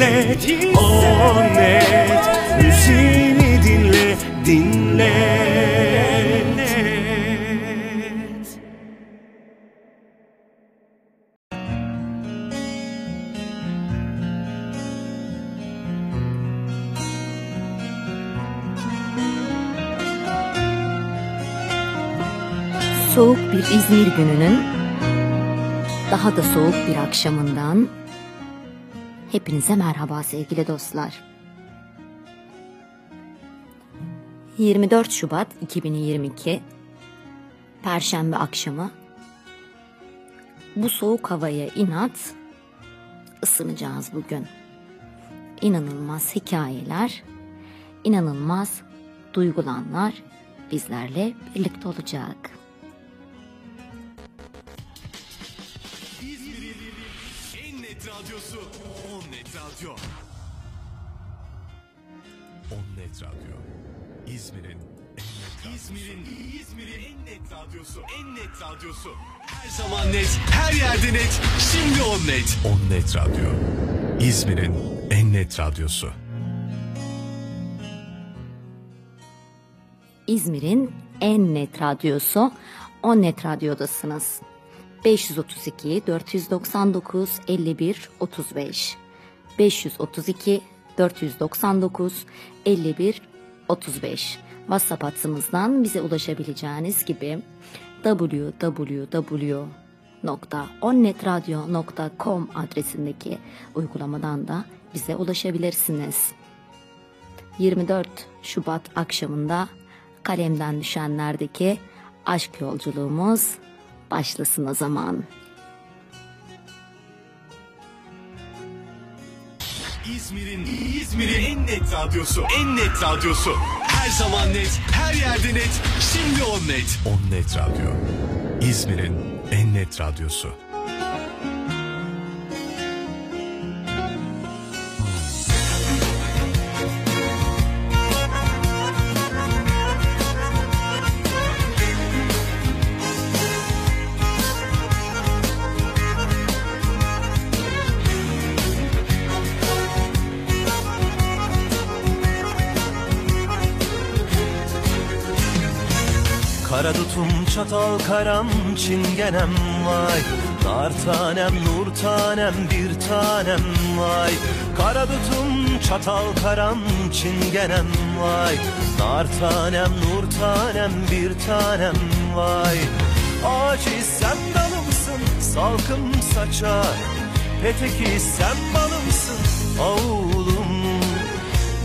hisset, o net Müziğini dinle, dinle. Soğuk bir İzmir gününün daha da soğuk bir akşamından hepinize merhaba sevgili dostlar. 24 Şubat 2022 Perşembe akşamı bu soğuk havaya inat ısınacağız bugün. İnanılmaz hikayeler, inanılmaz duygulanlar bizlerle birlikte olacak. Net Radyo. İzmir'in en net İzmir'in İzmir'in en net radyosu. En net radyosu. Her zaman net, her yerde net. Şimdi on net. On net radyo. İzmir'in en net radyosu. İzmir'in en net radyosu On Net Radyo'dasınız. 532 499 51 35 532 499 51 35 WhatsApp hattımızdan bize ulaşabileceğiniz gibi www.onnetradio.com adresindeki uygulamadan da bize ulaşabilirsiniz. 24 Şubat akşamında kalemden düşenlerdeki aşk yolculuğumuz başlasın o zaman. İzmir'in İzmir'in en net radyosu. En net radyosu. Her zaman net, her yerde net. Şimdi on net. On net radyo. İzmir'in en net radyosu. Çatal karam çingenem vay. Nar tanem nur tanem bir tanem vay. Kara tutum çatal karam çingenem vay. Nar tanem nur tanem bir tanem vay. Ağacı sen dalımsın salkım saçar Peteki sen balımsın oğlum.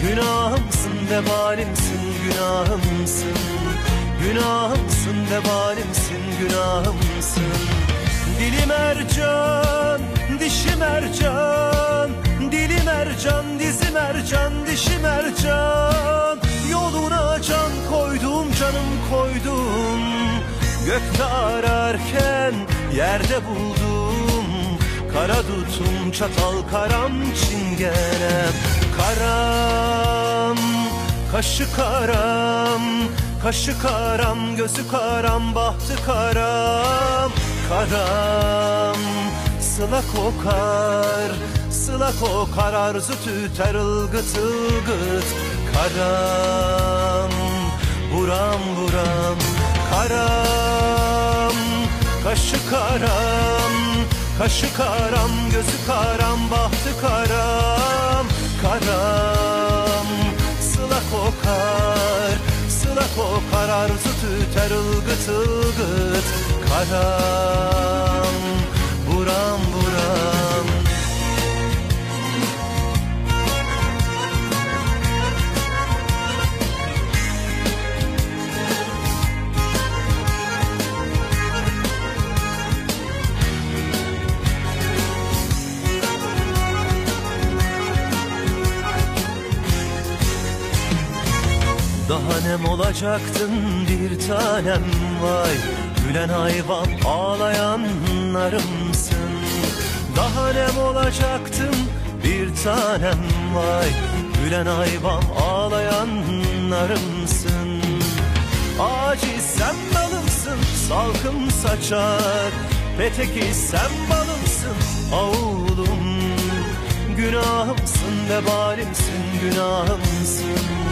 Günahımsın vebalimsin günahımsın Günahımsın vebalimsin günahımsın. Dilim ercan, dişim ercan. Dilim ercan, dizim ercan, dişim ercan. Yoluna can koydum, canım koydum. Gökte ararken yerde buldum. Kara dutum, çatal karam, çingenem. Karam, kaşı karam Kaşı karam, gözü karam, bahtı karam. Karam, sıla kokar Sıla kokar, arzu tüter ılgıt ılgıt. Karam, buram buram. Karam, kaşı karam Kaşı karam, gözü karam, bahtı karam. Karam, sıla kokar Arzu tüter ılgıt ılgıt Karam buram buram Daha nem olacaktın bir tanem? Vay Gülen hayvan ağlayan narımsın Daha nem olacaktın bir tanem? Vay Gülen hayvan ağlayan narımsın Aciz sen balımsın salkım saçar. Peteki sen balımsın oğlum. Günahımsın vebalimsin günahımsın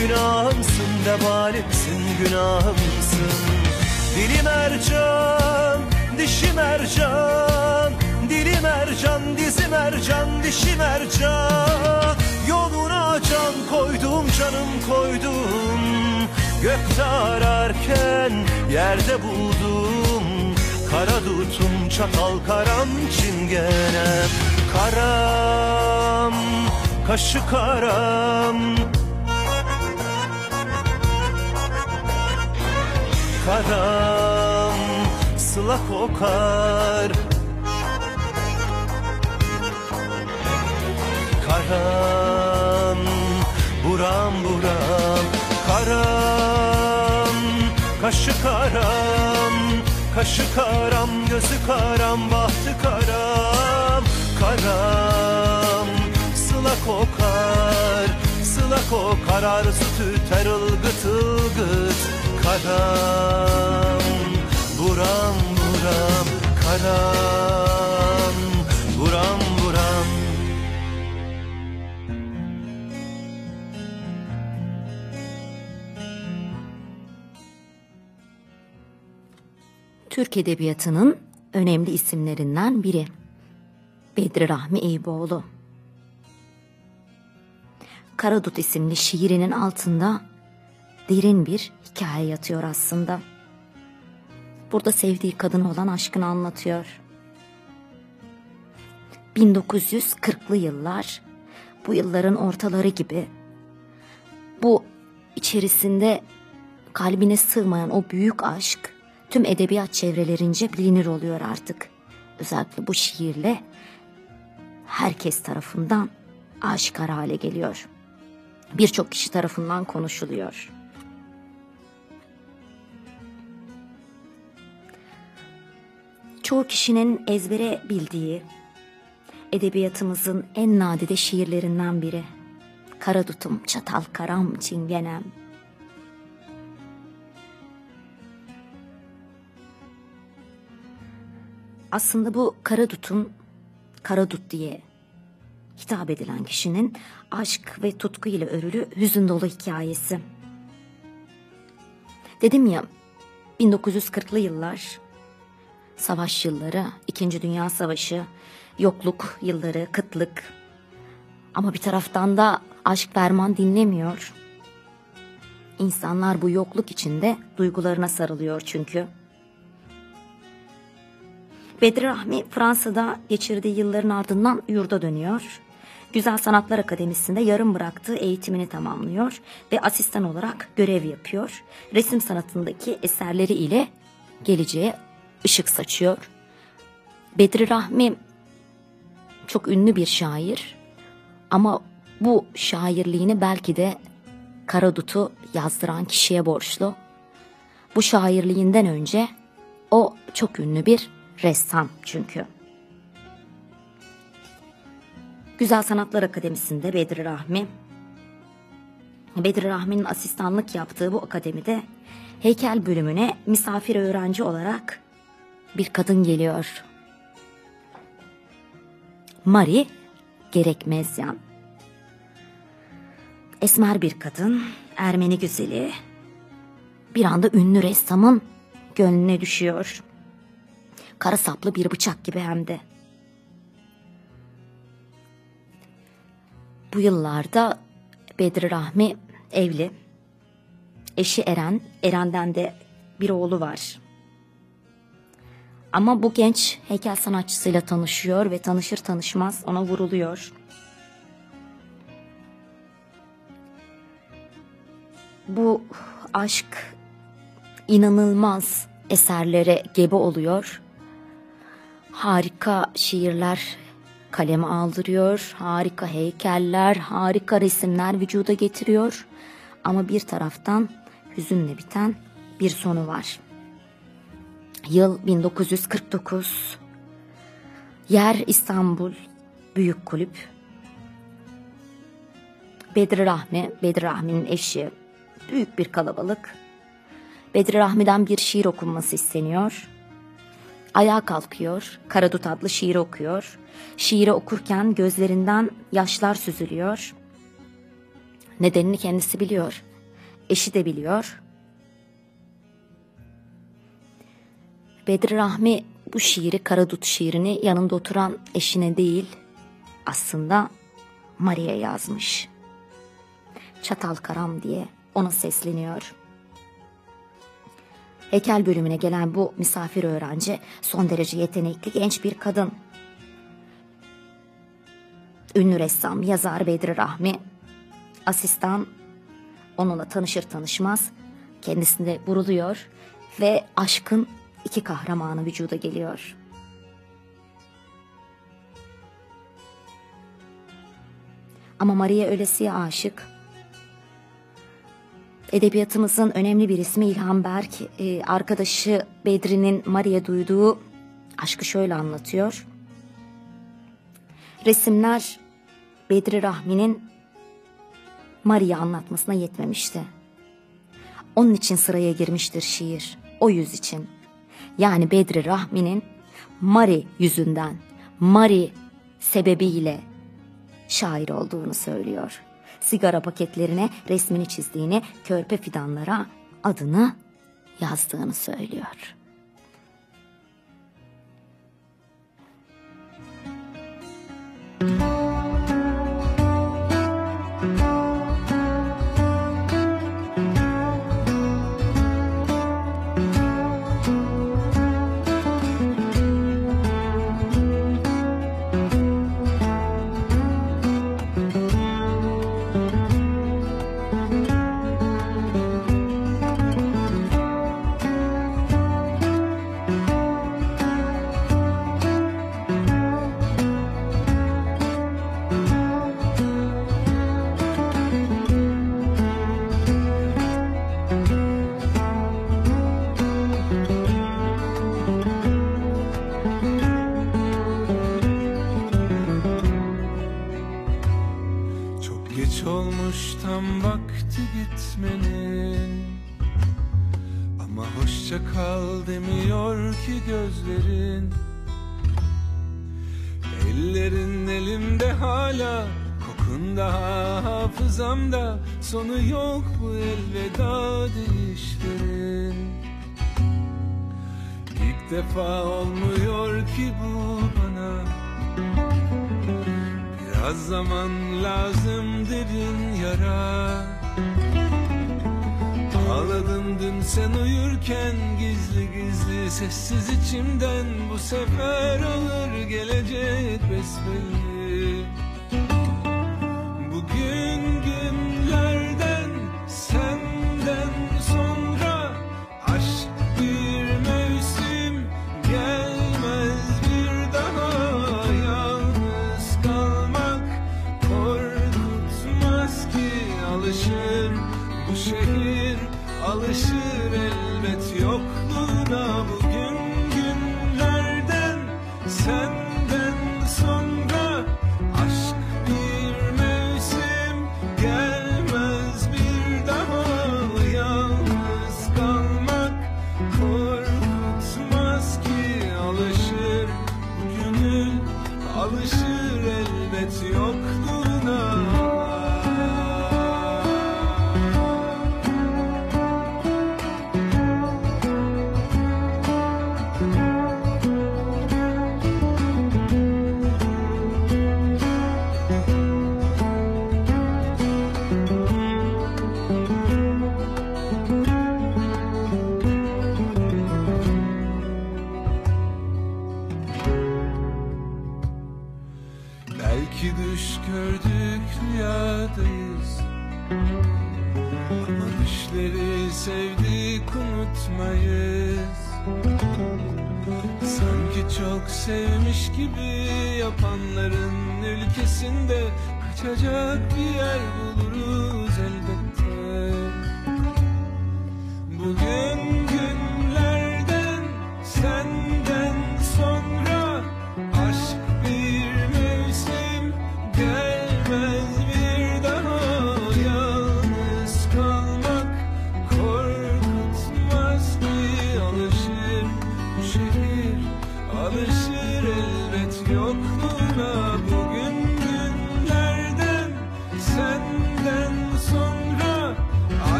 Günahımsın vebalimsin günahımsın. Dilim ercan, dişim ercan. Dilim ercan, dizim ercan, dişim ercan. Yoluna can koydum, canım koydum. Gökte ararken yerde buldum. Kara dutum, çatal karam, çingenem Karam, kaşı karam Karam, sıla kokar. Karam, buram buram Karam, kaşı karam Kaşı karam, gözü karam, bahtı karam. Karam, sıla kokar Sıla kokar, arzu tüter ılgıt ılgıt Karam, buram buram Karam, buram buram Türk Edebiyatı'nın önemli isimlerinden biri. Bedri Rahmi Eyüboğlu. Karadut isimli şiirinin altında derin bir hikaye yatıyor aslında. Burada sevdiği kadın olan aşkını anlatıyor. 1940'lı yıllar, bu yılların ortaları gibi bu içerisinde kalbine sığmayan o büyük aşk tüm edebiyat çevrelerince bilinir oluyor artık. Özellikle bu şiirle herkes tarafından aşikar hale geliyor. Birçok kişi tarafından konuşuluyor. Çoğu kişinin ezbere bildiği edebiyatımızın en nadide şiirlerinden biri. Karadutum, çatal karam, çingenem. Aslında bu Karadut'un Karadut diye hitap edilen kişinin aşk ve tutku ile örülü hüzün dolu hikayesi. Dedim ya 1940'lı yıllar savaş yılları, İkinci Dünya Savaşı, yokluk yılları, kıtlık. Ama bir taraftan da aşk derman dinlemiyor. İnsanlar bu yokluk içinde duygularına sarılıyor çünkü. Bedri Rahmi Fransa'da geçirdiği yılların ardından yurda dönüyor. Güzel Sanatlar Akademisi'nde yarım bıraktığı eğitimini tamamlıyor ve asistan olarak görev yapıyor. Resim sanatındaki eserleri ile geleceğe ışık saçıyor. Bedri Rahmi çok ünlü bir şair ama bu şairliğini belki de Karadut'u yazdıran kişiye borçlu. Bu şairliğinden önce o çok ünlü bir ressam çünkü. Güzel Sanatlar Akademisi'nde Bedri Rahmi, Bedri Rahmi'nin asistanlık yaptığı bu akademide heykel bölümüne misafir öğrenci olarak bir kadın geliyor. Marie Gerekmezyan. Esmer bir kadın, Ermeni güzeli. Bir anda ünlü ressamın gönlüne düşüyor. Kara saplı bir bıçak gibi hem de. Bu yıllarda Bedri Rahmi evli. Eşi Eren, Eren'den de bir oğlu var. Ama bu genç heykel sanatçısıyla tanışıyor ve tanışır tanışmaz ona vuruluyor. Bu aşk inanılmaz eserlere gebe oluyor. Harika şiirler kaleme aldırıyor, harika heykeller, harika resimler vücuda getiriyor. Ama bir taraftan hüzünle biten bir sonu var. Yıl 1949. Yer İstanbul Büyük Kulüp. Bedri Rahmi, Bedri Rahmi'nin eşi. Büyük bir kalabalık. Bedri Rahmi'den bir şiir okunması isteniyor. Ayağa kalkıyor, Karadut adlı şiiri okuyor. Şiiri okurken gözlerinden yaşlar süzülüyor. Nedenini kendisi biliyor. Eşi de biliyor. Bedri Rahmi bu şiiri Karadut şiirini yanında oturan eşine değil aslında Maria yazmış. Çatal Karam diye ona sesleniyor. Heykel bölümüne gelen bu misafir öğrenci son derece yetenekli genç bir kadın. Ünlü ressam, yazar Bedri Rahmi, asistan onunla tanışır tanışmaz kendisinde vuruluyor ve aşkın iki kahramanı vücuda geliyor. Ama Maria öylesiye aşık. Edebiyatımızın önemli bir ismi İlhan Berk, e, arkadaşı Bedri'nin Maria duyduğu aşkı şöyle anlatıyor. Resimler Bedri Rahmi'nin Maria anlatmasına yetmemişti. Onun için sıraya girmiştir şiir, o yüz için. Yani Bedri Rahmi'nin Mari yüzünden, Mari sebebiyle şair olduğunu söylüyor. Sigara paketlerine resmini çizdiğini, körpe fidanlara adını yazdığını söylüyor.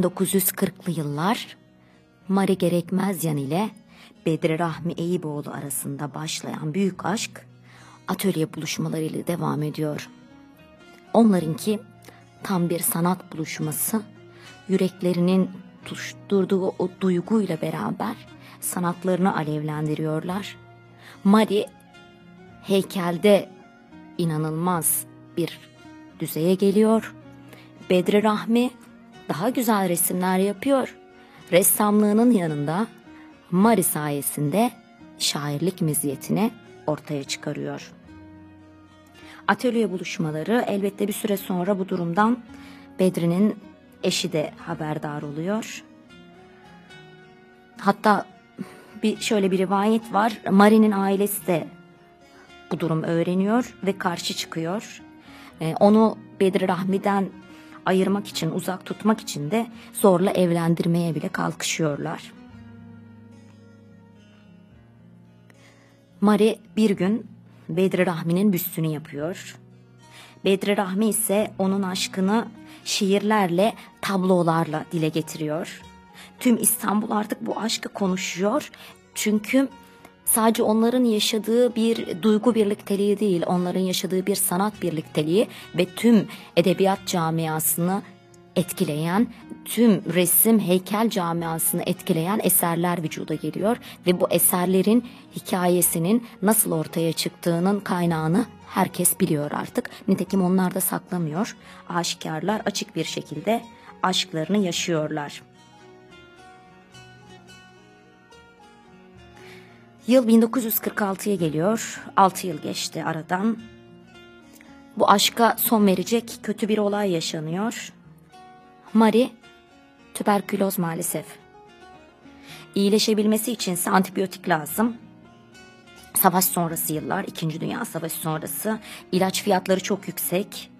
...1940'lı yıllar... ...Mari Gerekmezyan ile... ...Bedri Rahmi Eyüboğlu arasında başlayan büyük aşk... ...atölye buluşmalarıyla devam ediyor. Onlarınki... ...tam bir sanat buluşması... ...yüreklerinin tutuşturduğu o duyguyla beraber... ...sanatlarını alevlendiriyorlar. Mari... ...heykelde... ...inanılmaz bir düzeye geliyor... Bedri Rahmi daha güzel resimler yapıyor. Ressamlığının yanında Mari sayesinde şairlik meziyetini ortaya çıkarıyor. Atölye buluşmaları elbette bir süre sonra bu durumdan Bedri'nin eşi de haberdar oluyor. Hatta bir şöyle bir rivayet var. Mari'nin ailesi de bu durum öğreniyor ve karşı çıkıyor. Ee, onu Bedri Rahmi'den ayırmak için, uzak tutmak için de zorla evlendirmeye bile kalkışıyorlar. Mari bir gün Bedri Rahmi'nin büstünü yapıyor. Bedri Rahmi ise onun aşkını şiirlerle, tablolarla dile getiriyor. Tüm İstanbul artık bu aşkı konuşuyor. Çünkü sadece onların yaşadığı bir duygu birlikteliği değil, onların yaşadığı bir sanat birlikteliği ve tüm edebiyat camiasını etkileyen, tüm resim heykel camiasını etkileyen eserler vücuda geliyor ve bu eserlerin hikayesinin nasıl ortaya çıktığının kaynağını herkes biliyor artık. Nitekim onlar da saklamıyor. Aşikarlar açık bir şekilde aşklarını yaşıyorlar. Yıl 1946'ya geliyor. 6 yıl geçti aradan. Bu aşka son verecek kötü bir olay yaşanıyor. Marie tüberküloz maalesef. İyileşebilmesi için ise antibiyotik lazım. Savaş sonrası yıllar, 2. Dünya Savaşı sonrası ilaç fiyatları çok yüksek.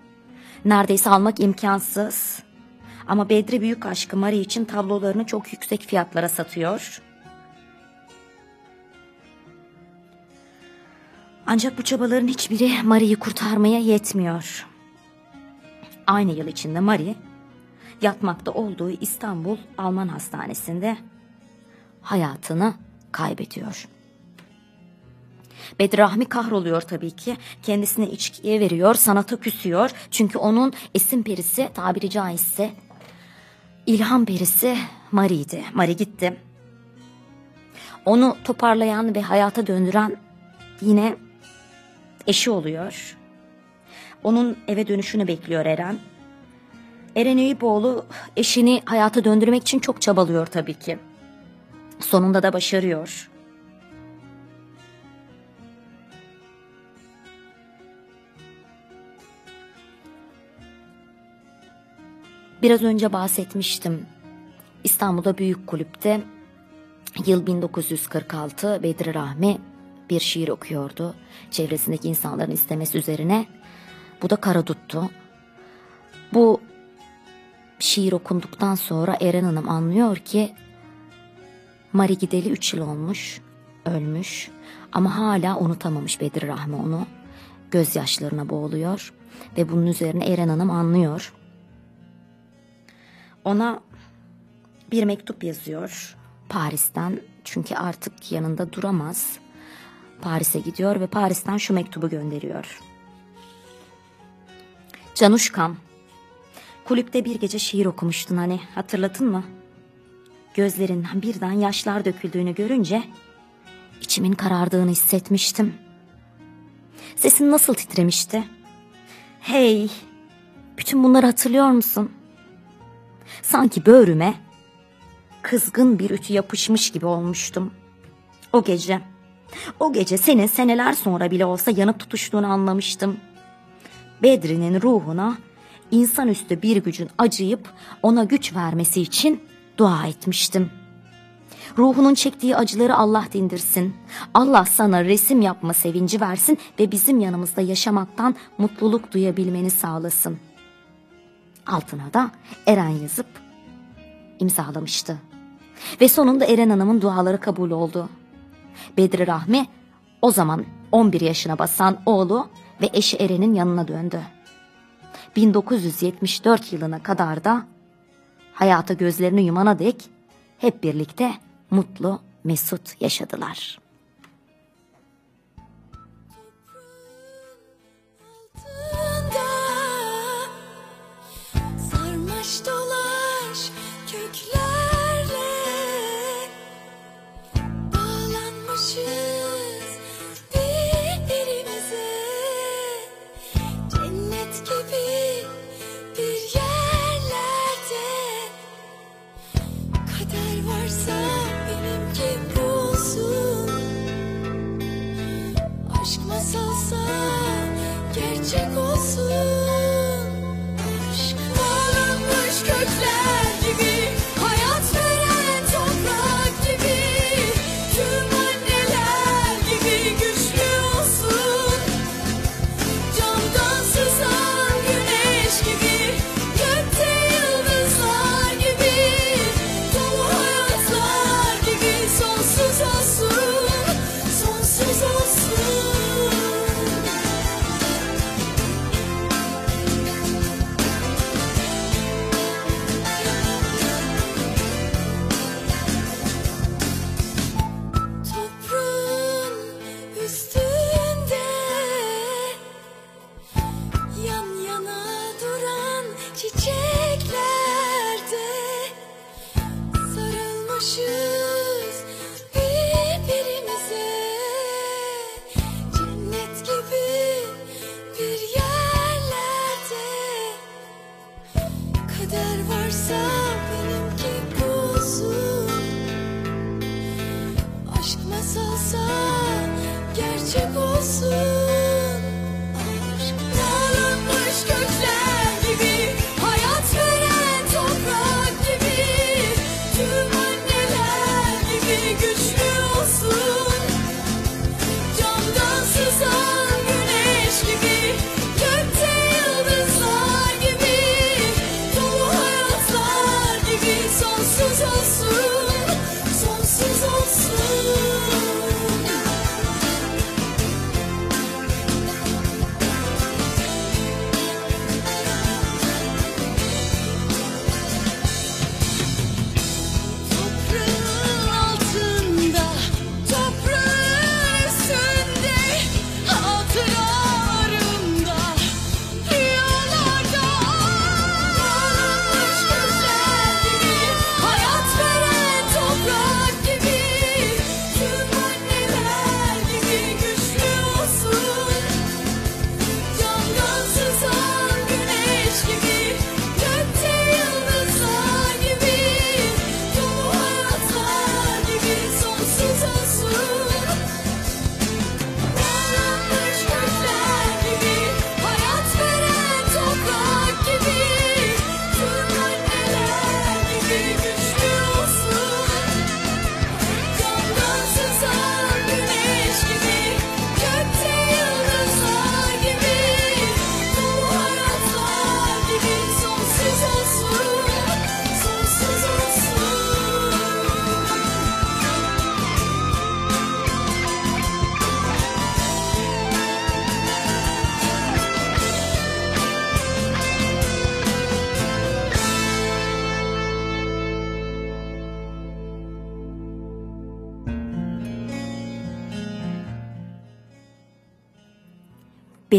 Neredeyse almak imkansız. Ama Bedri büyük aşkı Marie için tablolarını çok yüksek fiyatlara satıyor. Ancak bu çabaların hiçbiri Marie'yi kurtarmaya yetmiyor. Aynı yıl içinde Marie yatmakta olduğu İstanbul Alman Hastanesi'nde hayatını kaybediyor. Bedrahmi kahroluyor tabii ki. Kendisini içkiye veriyor, sanata küsüyor. Çünkü onun esin perisi tabiri caizse ilham perisi Marie'ydi. Marie gitti. Onu toparlayan ve hayata döndüren yine eşi oluyor. Onun eve dönüşünü bekliyor Eren. Eren Eyüboğlu eşini hayata döndürmek için çok çabalıyor tabii ki. Sonunda da başarıyor. Biraz önce bahsetmiştim. İstanbul'da büyük kulüpte Yıl 1946 Bedri Rahmi bir şiir okuyordu. Çevresindeki insanların istemesi üzerine. Bu da kara tuttu. Bu şiir okunduktan sonra Eren Hanım anlıyor ki Mari gideli 3 yıl olmuş, ölmüş ama hala unutamamış Bedri Rahmi onu. Gözyaşlarına boğuluyor ve bunun üzerine Eren Hanım anlıyor. Ona bir mektup yazıyor Paris'ten çünkü artık yanında duramaz. Paris'e gidiyor ve Paris'ten şu mektubu gönderiyor. Canuşkam, kulüpte bir gece şiir okumuştun hani hatırlatın mı? Gözlerinden birden yaşlar döküldüğünü görünce içimin karardığını hissetmiştim. Sesin nasıl titremişti? Hey, bütün bunları hatırlıyor musun? Sanki böğrüme kızgın bir ütü yapışmış gibi olmuştum. O gece, o gece senin seneler sonra bile olsa yanıp tutuştuğunu anlamıştım. Bedri'nin ruhuna insanüstü bir gücün acıyıp ona güç vermesi için dua etmiştim. Ruhunun çektiği acıları Allah dindirsin. Allah sana resim yapma sevinci versin ve bizim yanımızda yaşamaktan mutluluk duyabilmeni sağlasın. Altına da Eren yazıp imzalamıştı. Ve sonunda Eren Hanım'ın duaları kabul oldu. Bedri Rahmi o zaman 11 yaşına basan oğlu ve eşi Eren'in yanına döndü. 1974 yılına kadar da hayata gözlerini yumana dek hep birlikte mutlu, mesut yaşadılar.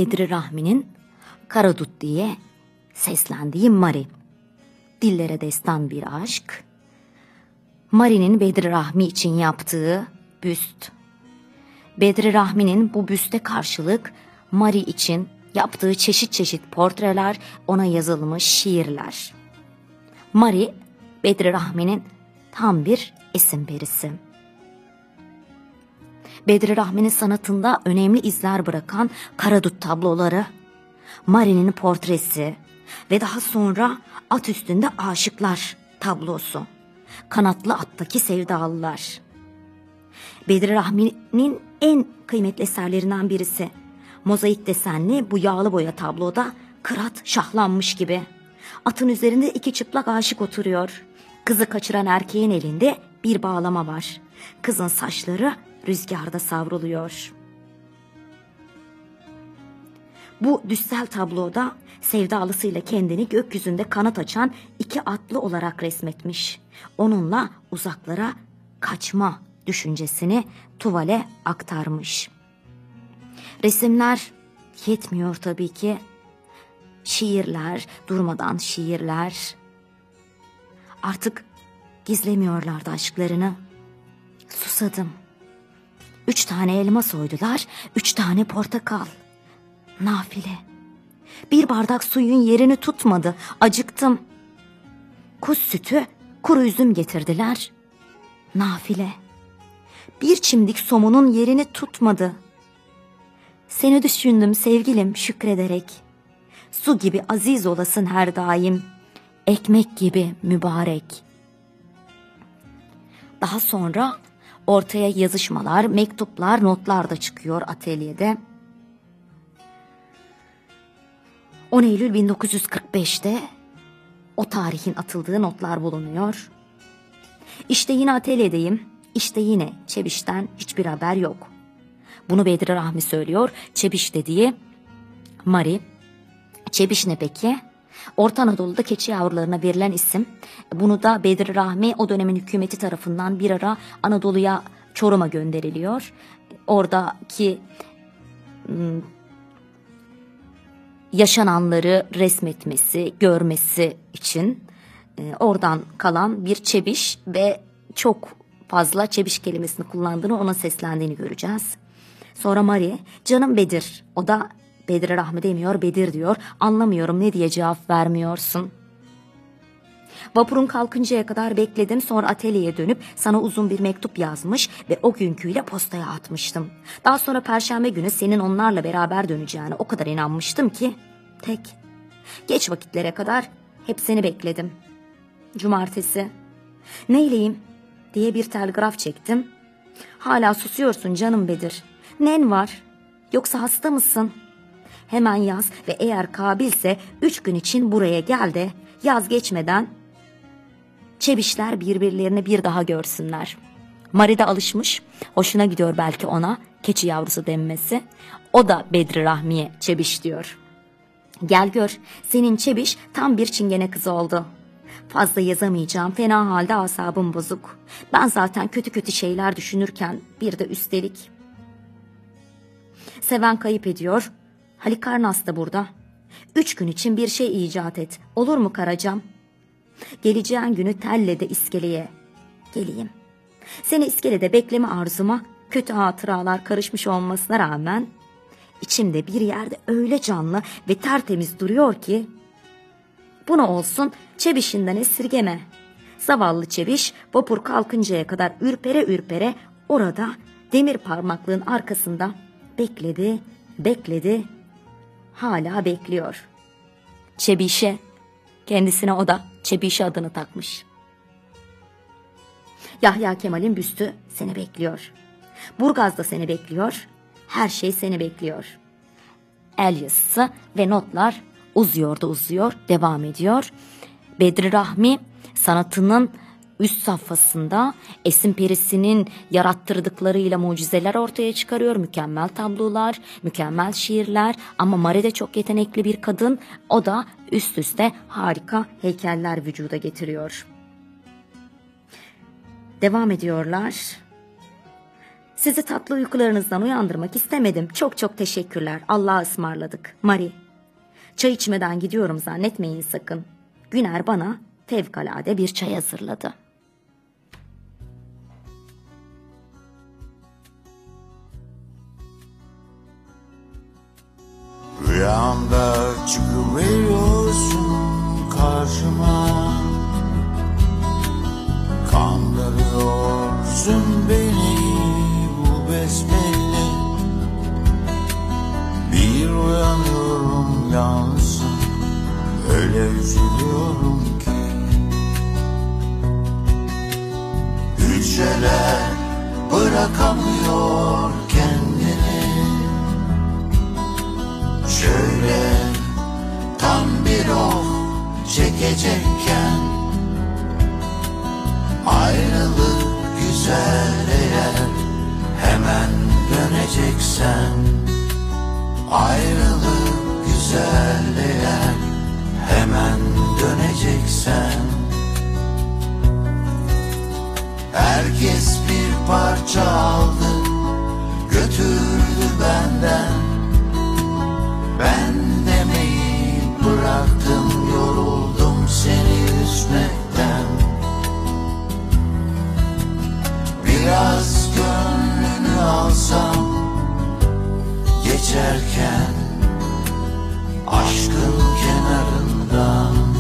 Bedri Rahmi'nin Karadut diye seslendiği Mari. Dillere destan bir aşk. Mari'nin Bedri Rahmi için yaptığı büst. Bedri Rahmi'nin bu büste karşılık Mari için yaptığı çeşit çeşit portreler, ona yazılmış şiirler. Mari, Bedri Rahmi'nin tam bir isim perisi. Bedri Rahmi'nin sanatında önemli izler bırakan Karadut tabloları, Mari'nin portresi ve daha sonra at üstünde aşıklar tablosu, kanatlı attaki sevdalılar. Bedri Rahmi'nin en kıymetli eserlerinden birisi. Mozaik desenli bu yağlı boya tabloda kırat şahlanmış gibi. Atın üzerinde iki çıplak aşık oturuyor. Kızı kaçıran erkeğin elinde bir bağlama var. Kızın saçları rüzgarda savruluyor. Bu düssel tabloda sevdalısıyla kendini gökyüzünde kanat açan iki atlı olarak resmetmiş. Onunla uzaklara kaçma düşüncesini tuvale aktarmış. Resimler yetmiyor tabii ki. Şiirler, durmadan şiirler. Artık gizlemiyorlardı aşklarını. Susadım. Üç tane elma soydular, üç tane portakal. Nafile. Bir bardak suyun yerini tutmadı, acıktım. Kuş sütü, kuru üzüm getirdiler. Nafile. Bir çimdik somunun yerini tutmadı. Seni düşündüm sevgilim şükrederek. Su gibi aziz olasın her daim. Ekmek gibi mübarek. Daha sonra ortaya yazışmalar, mektuplar, notlar da çıkıyor atölyede. 10 Eylül 1945'te o tarihin atıldığı notlar bulunuyor. İşte yine atölyedeyim. İşte yine Çebiş'ten hiçbir haber yok. Bunu Bedri Rahmi söylüyor. Çebiş dediği Mari. Çebiş ne peki? Orta Anadolu'da keçi yavrularına verilen isim. Bunu da Bedri Rahmi o dönemin hükümeti tarafından bir ara Anadolu'ya Çorum'a gönderiliyor. Oradaki yaşananları resmetmesi, görmesi için e, oradan kalan bir çebiş ve çok fazla çebiş kelimesini kullandığını ona seslendiğini göreceğiz. Sonra Mari, canım Bedir. O da Bedir Rahmi demiyor, Bedir diyor. Anlamıyorum ne diye cevap vermiyorsun. Vapurun kalkıncaya kadar bekledim sonra atölyeye dönüp sana uzun bir mektup yazmış ve o günküyle postaya atmıştım. Daha sonra perşembe günü senin onlarla beraber döneceğine o kadar inanmıştım ki tek. Geç vakitlere kadar hep seni bekledim. Cumartesi. Neyleyim diye bir telgraf çektim. Hala susuyorsun canım Bedir. Nen var? Yoksa hasta mısın? Hemen yaz ve eğer kabilse üç gün için buraya gel de yaz geçmeden çebişler birbirlerini bir daha görsünler. Mari de alışmış, hoşuna gidiyor belki ona keçi yavrusu denmesi. O da Bedri Rahmi'ye çebiş diyor. Gel gör, senin çebiş tam bir çingene kızı oldu. Fazla yazamayacağım, fena halde asabım bozuk. Ben zaten kötü kötü şeyler düşünürken bir de üstelik. Seven kayıp ediyor, Halikarnas da burada. Üç gün için bir şey icat et, olur mu Karacam? Geleceğin günü telle de iskeleye. Geleyim. Seni iskelede bekleme arzuma kötü hatıralar karışmış olmasına rağmen içimde bir yerde öyle canlı ve tertemiz duruyor ki bunu olsun çebişinden esirgeme. Zavallı çebiş vapur kalkıncaya kadar ürpere ürpere orada demir parmaklığın arkasında bekledi, bekledi, hala bekliyor. Çebişe, kendisine o da Çebişe adını takmış. Yahya Kemal'in büstü seni bekliyor. Burgaz'da seni bekliyor. Her şey seni bekliyor. El yazısı ve notlar uzuyor da uzuyor, devam ediyor. Bedri Rahmi sanatının üst safhasında Esin Perisi'nin yarattırdıklarıyla mucizeler ortaya çıkarıyor. Mükemmel tablolar, mükemmel şiirler ama Mare de çok yetenekli bir kadın. O da üst üste harika heykeller vücuda getiriyor. Devam ediyorlar. Sizi tatlı uykularınızdan uyandırmak istemedim. Çok çok teşekkürler. Allah'a ısmarladık. Mari. Çay içmeden gidiyorum zannetmeyin sakın. Güner bana fevkalade bir çay hazırladı. Rüyamda çıkıveriyorsun karşıma. Kandırıyorsun beni bu besbelli. Bir uyanıyorum yalnızım. Öyle üzülüyorum ki. Hücreler bırakamıyor Şöyle tam bir oh çekecekken Ayrılık güzel eğer hemen döneceksen Ayrılık güzel eğer hemen döneceksen. Herkes bir parça aldı götürdü benden bıraktım yoruldum seni üzmekten. Biraz gönlünü alsam geçerken Aşkın kenarından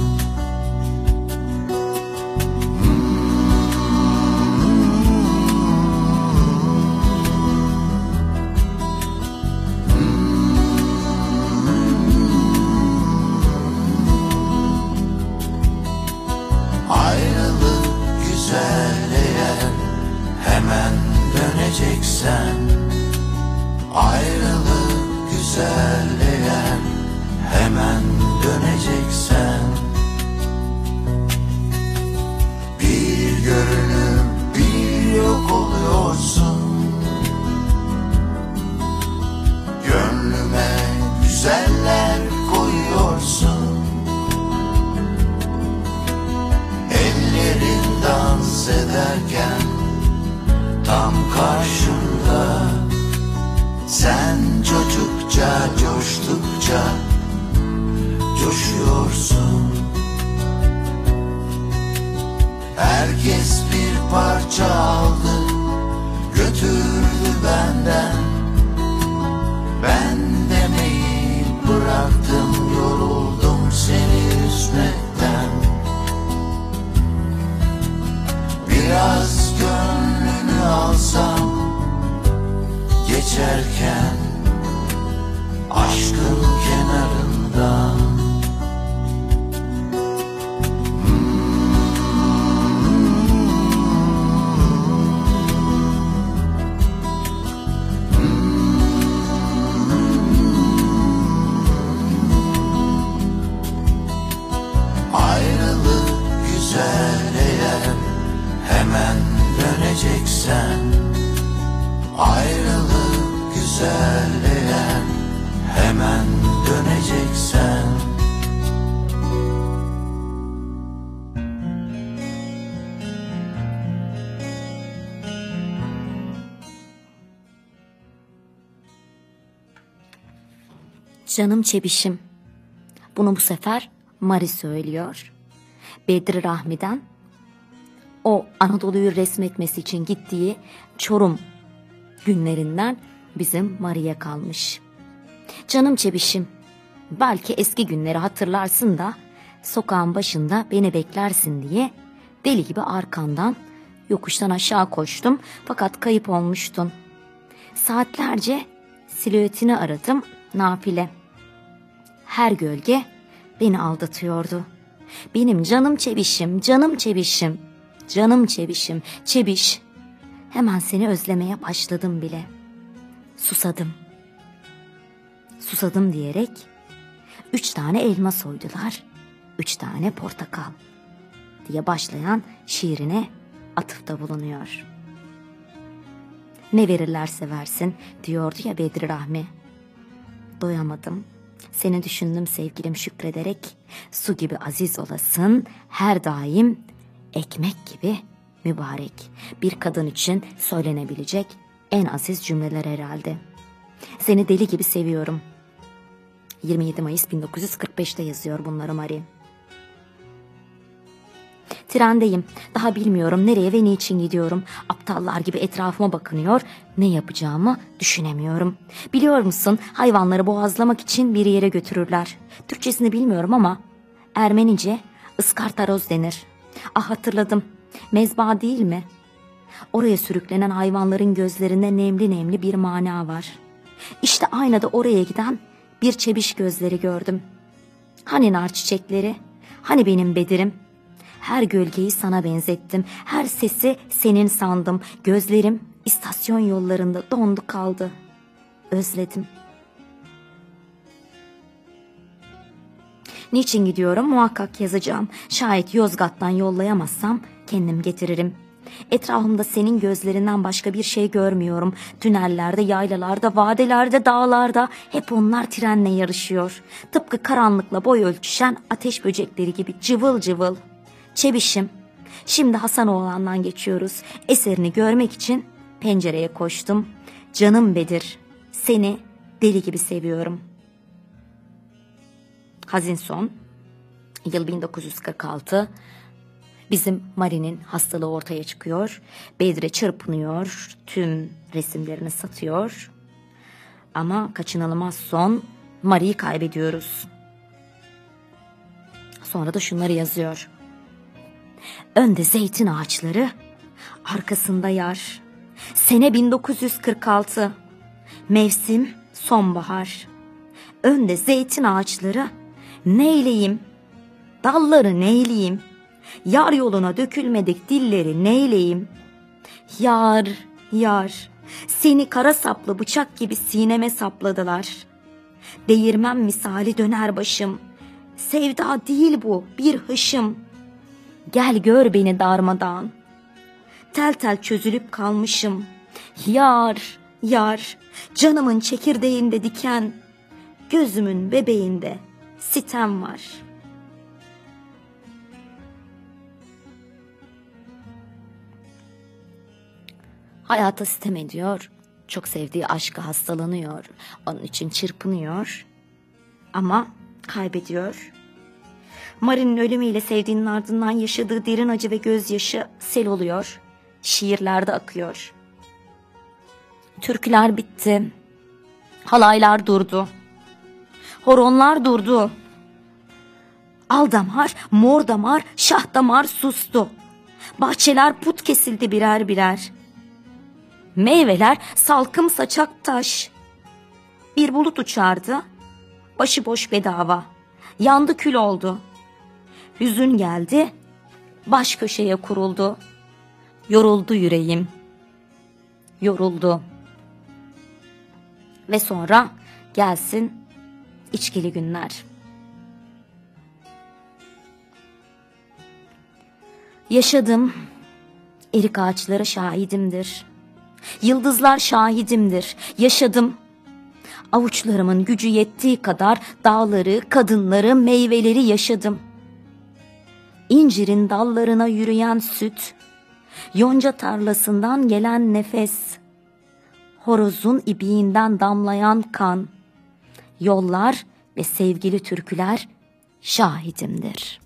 Canım çebişim. Bunu bu sefer Mari söylüyor. Bedri Rahmi'den o Anadolu'yu resmetmesi için gittiği Çorum günlerinden bizim Mari'ye kalmış. Canım çebişim, belki eski günleri hatırlarsın da sokağın başında beni beklersin diye deli gibi arkandan yokuştan aşağı koştum fakat kayıp olmuştun. Saatlerce silüetini aradım nafile. Her gölge beni aldatıyordu. Benim canım çebişim, canım çebişim, canım çebişim, çebiş. Hemen seni özlemeye başladım bile. Susadım. Susadım diyerek üç tane elma soydular, üç tane portakal diye başlayan şiirine atıfta bulunuyor. Ne verirlerse versin diyordu ya Bedri Rahmi. Doyamadım. Seni düşündüm sevgilim şükrederek. Su gibi aziz olasın her daim ekmek gibi mübarek. Bir kadın için söylenebilecek en aziz cümleler herhalde. Seni deli gibi seviyorum. 27 Mayıs 1945'te yazıyor bunları Marie. Trendeyim. Daha bilmiyorum nereye ve niçin gidiyorum. Aptallar gibi etrafıma bakınıyor. Ne yapacağımı düşünemiyorum. Biliyor musun hayvanları boğazlamak için bir yere götürürler. Türkçesini bilmiyorum ama Ermenice ıskartaroz denir. Ah hatırladım. Mezba değil mi? Oraya sürüklenen hayvanların gözlerinde nemli nemli bir mana var. İşte aynada oraya giden bir çebiş gözleri gördüm. Hani nar çiçekleri? Hani benim Bedir'im? Her gölgeyi sana benzettim. Her sesi senin sandım. Gözlerim istasyon yollarında dondu kaldı. Özledim. Niçin gidiyorum muhakkak yazacağım. Şayet Yozgat'tan yollayamazsam kendim getiririm. Etrafımda senin gözlerinden başka bir şey görmüyorum. Tünellerde, yaylalarda, vadelerde, dağlarda hep onlar trenle yarışıyor. Tıpkı karanlıkla boy ölçüşen ateş böcekleri gibi cıvıl cıvıl. Çebişim. Şimdi Hasanoğlan'dan geçiyoruz. Eserini görmek için pencereye koştum. Canım Bedir, seni deli gibi seviyorum. Hazin son. Yıl 1946. Bizim Mari'nin hastalığı ortaya çıkıyor. Bedre çırpınıyor. Tüm resimlerini satıyor. Ama kaçınılmaz son Mari'yi kaybediyoruz. Sonra da şunları yazıyor. Önde zeytin ağaçları, arkasında yar. Sene 1946. Mevsim sonbahar. Önde zeytin ağaçları, neyleyim? Dalları neyleyim? Yar yoluna dökülmedik dilleri neyleyim? Yar, yar, seni kara saplı bıçak gibi sineme sapladılar. Değirmen misali döner başım. Sevda değil bu, bir hışım. Gel gör beni darmadan. Tel tel çözülüp kalmışım. Yar, yar, canımın çekirdeğinde diken, gözümün bebeğinde sitem var.'' Hayata sitem ediyor. Çok sevdiği aşka hastalanıyor. Onun için çırpınıyor. Ama kaybediyor. Mari'nin ölümüyle sevdiğinin ardından yaşadığı derin acı ve gözyaşı sel oluyor. Şiirlerde akıyor. Türküler bitti. Halaylar durdu. Horonlar durdu. Al damar, mor damar, şah damar sustu. Bahçeler put kesildi birer birer. Meyveler salkım saçak taş. Bir bulut uçardı. Başıboş bedava. Yandı kül oldu. Hüzün geldi. Baş köşeye kuruldu. Yoruldu yüreğim. Yoruldu. Ve sonra gelsin içkili günler. Yaşadım. Erik ağaçları şahidimdir. Yıldızlar şahidimdir. Yaşadım. Avuçlarımın gücü yettiği kadar dağları, kadınları, meyveleri yaşadım. İncirin dallarına yürüyen süt, yonca tarlasından gelen nefes, horozun ibiğinden damlayan kan, yollar ve sevgili türküler şahidimdir.''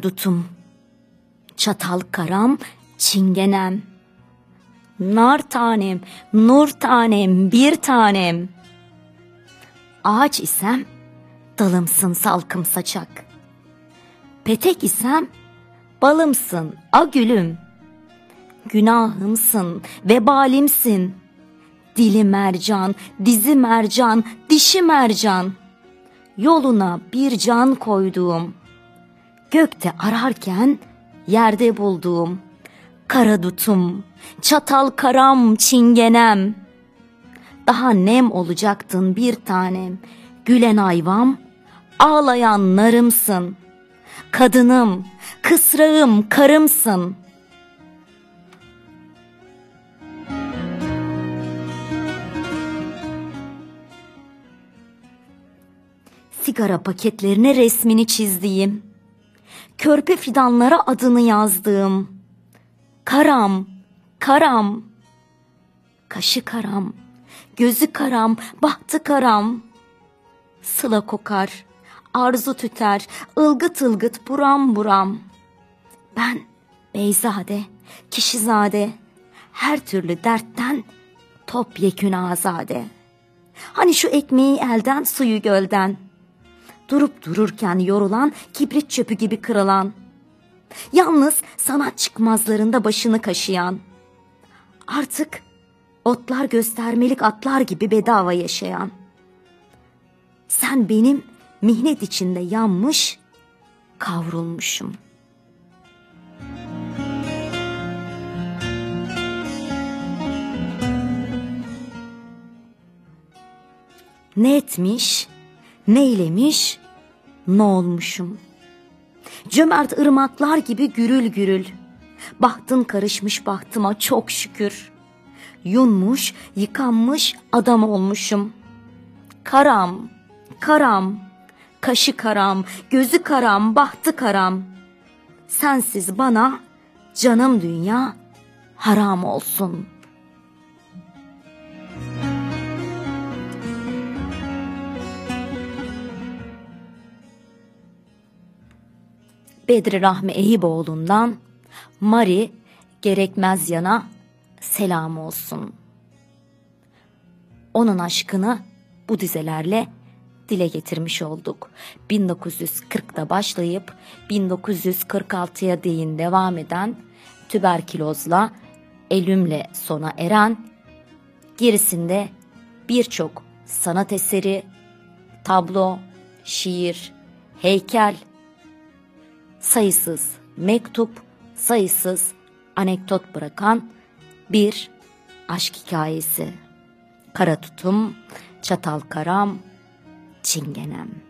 Karadutum, çatal karam, çingenem. Nar tanem, nur tanem, bir tanem. Ağaç isem, dalımsın salkım saçak. Petek isem, balımsın, a gülüm. Günahımsın, vebalimsin. Dili mercan, dizi mercan, dişi mercan. Yoluna bir can koyduğum, gökte ararken yerde bulduğum kara dutum, çatal karam çingenem. Daha nem olacaktın bir tanem, gülen ayvam, ağlayan narımsın. Kadınım, kısrağım, karımsın. Sigara paketlerine resmini çizdiğim, körpe fidanlara adını yazdığım, karam, karam, kaşı karam, gözü karam, bahtı karam, sıla kokar, arzu tüter, ılgıt ılgıt buram buram. Ben beyzade, kişizade, her türlü dertten topyekün azade. Hani şu ekmeği elden, suyu gölden. Durup dururken yorulan, kibrit çöpü gibi kırılan. Yalnız sanat çıkmazlarında başını kaşıyan. Artık otlar göstermelik atlar gibi bedava yaşayan. Sen benim mihnet içinde yanmış, kavrulmuşum. Ne etmiş, neylemiş, ne olmuşum. Cömert ırmaklar gibi gürül gürül. Bahtın karışmış bahtıma çok şükür. Yunmuş, yıkanmış adam olmuşum. Karam, karam, kaşı karam, gözü karam, bahtı karam. Sensiz bana canım dünya haram olsun.'' Bedri Rahmi Eyüboğlu'ndan Mari Gerekmez Yana selam olsun. Onun aşkını bu dizelerle dile getirmiş olduk. 1940'da başlayıp 1946'ya değin devam eden tüberkülozla, elümle sona eren, gerisinde birçok sanat eseri, tablo, şiir, heykel, sayısız mektup, sayısız anekdot bırakan bir aşk hikayesi. Kara tutum, çatal karam, çingenem.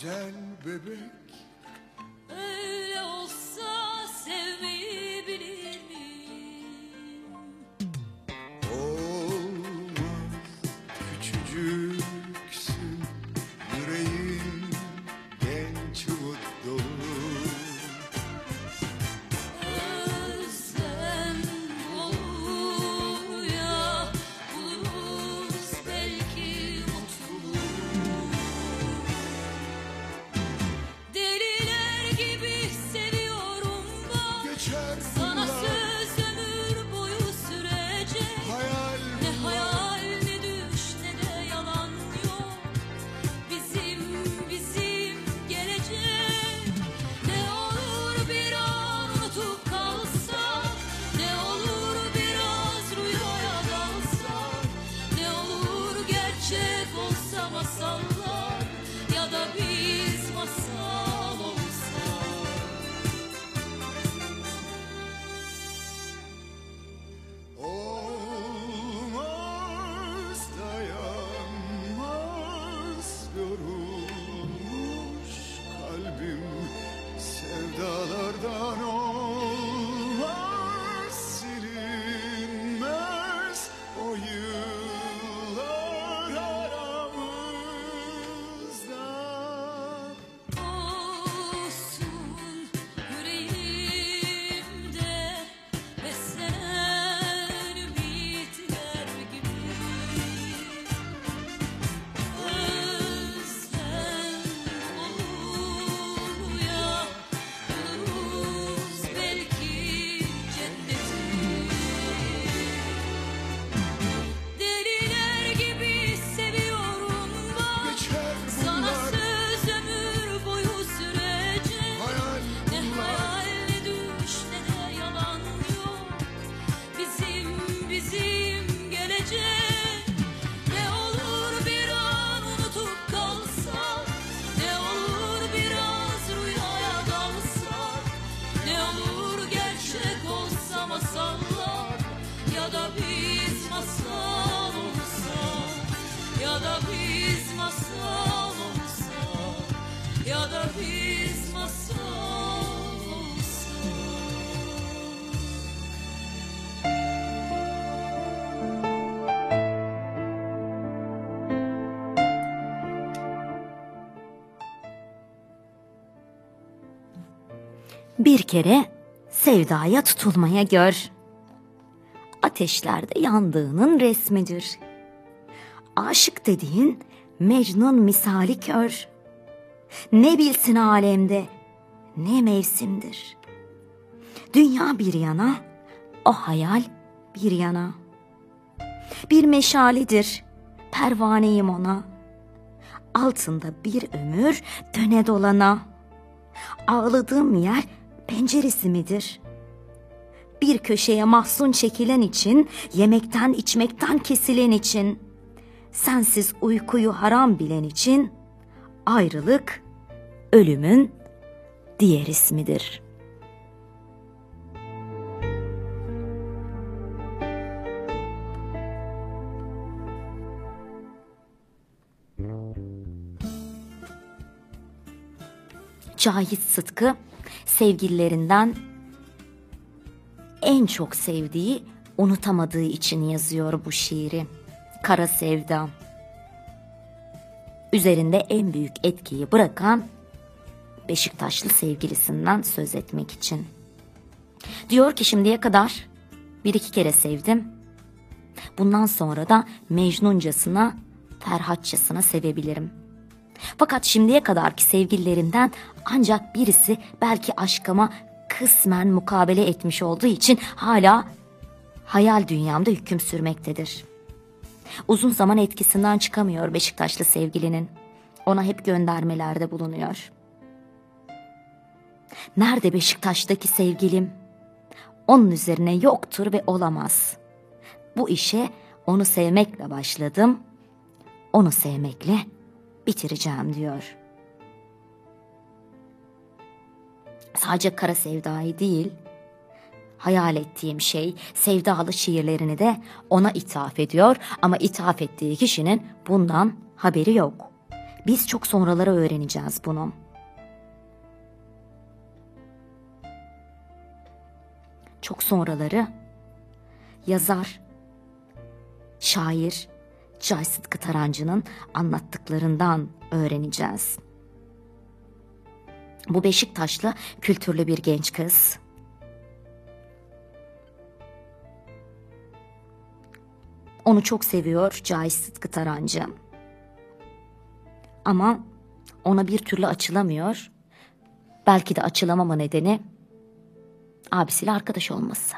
Güzel bebek. Öyle olsa sevmeyi Bir kere sevdaya tutulmaya gör. Ateşlerde yandığının resmidir. Aşık dediğin Mecnun misali kör. Ne bilsin alemde ne mevsimdir. Dünya bir yana, o hayal bir yana. Bir meşalidir, pervaneyim ona. Altında bir ömür döne dolana. Ağladığım yer penceresi midir? Bir köşeye mahzun çekilen için, yemekten içmekten kesilen için, sensiz uykuyu haram bilen için, ayrılık ölümün diğer ismidir. Cahit Sıtkı sevgililerinden en çok sevdiği, unutamadığı için yazıyor bu şiiri. Kara Sevda. Üzerinde en büyük etkiyi bırakan Beşiktaşlı sevgilisinden söz etmek için. Diyor ki şimdiye kadar bir iki kere sevdim. Bundan sonra da Mecnuncasına, Ferhatçasına sevebilirim. Fakat şimdiye kadarki sevgililerimden ancak birisi belki aşkıma kısmen mukabele etmiş olduğu için hala hayal dünyamda hüküm sürmektedir. Uzun zaman etkisinden çıkamıyor Beşiktaşlı sevgilinin. Ona hep göndermelerde bulunuyor. Nerede Beşiktaş'taki sevgilim? Onun üzerine yoktur ve olamaz. Bu işe onu sevmekle başladım. Onu sevmekle bitireceğim diyor. Sadece kara sevdayı değil, hayal ettiğim şey sevdalı şiirlerini de ona ithaf ediyor ama ithaf ettiği kişinin bundan haberi yok. Biz çok sonraları öğreneceğiz bunu. Çok sonraları yazar, şair Cay Sıtkı Tarancı'nın anlattıklarından öğreneceğiz. Bu Beşiktaşlı kültürlü bir genç kız. Onu çok seviyor Cahit Sıtkı Tarancı. Ama ona bir türlü açılamıyor. Belki de açılamama nedeni abisiyle arkadaş olması.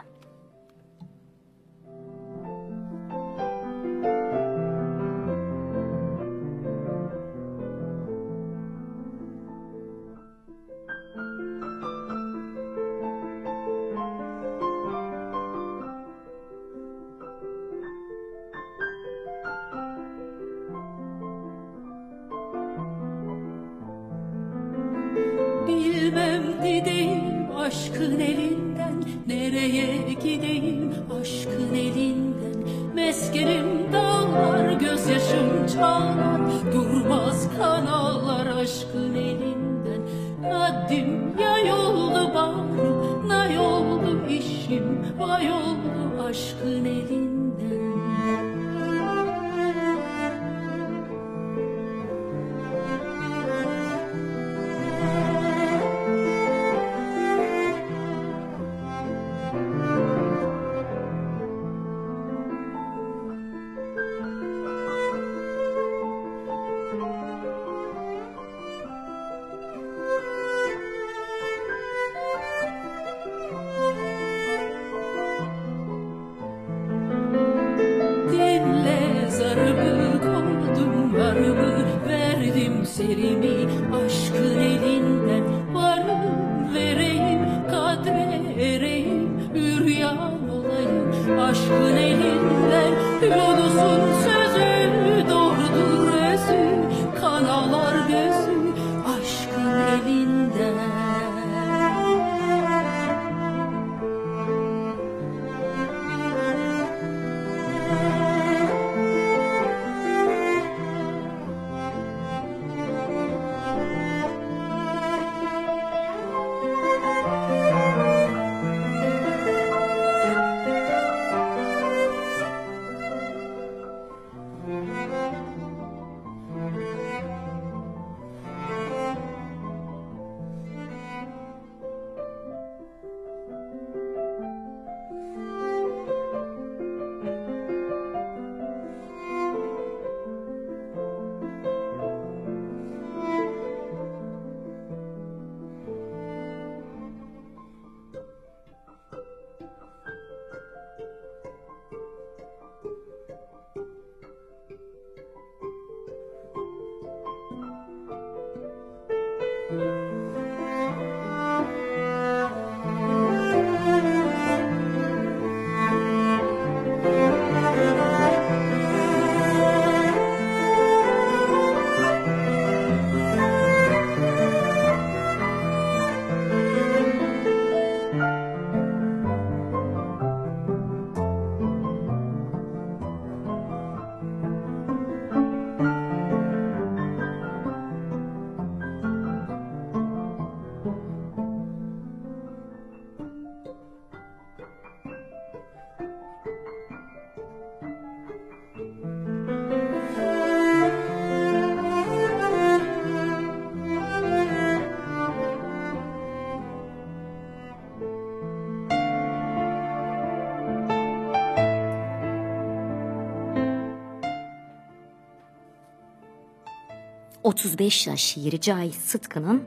35 yaş şiiri Cahit Sıtkı'nın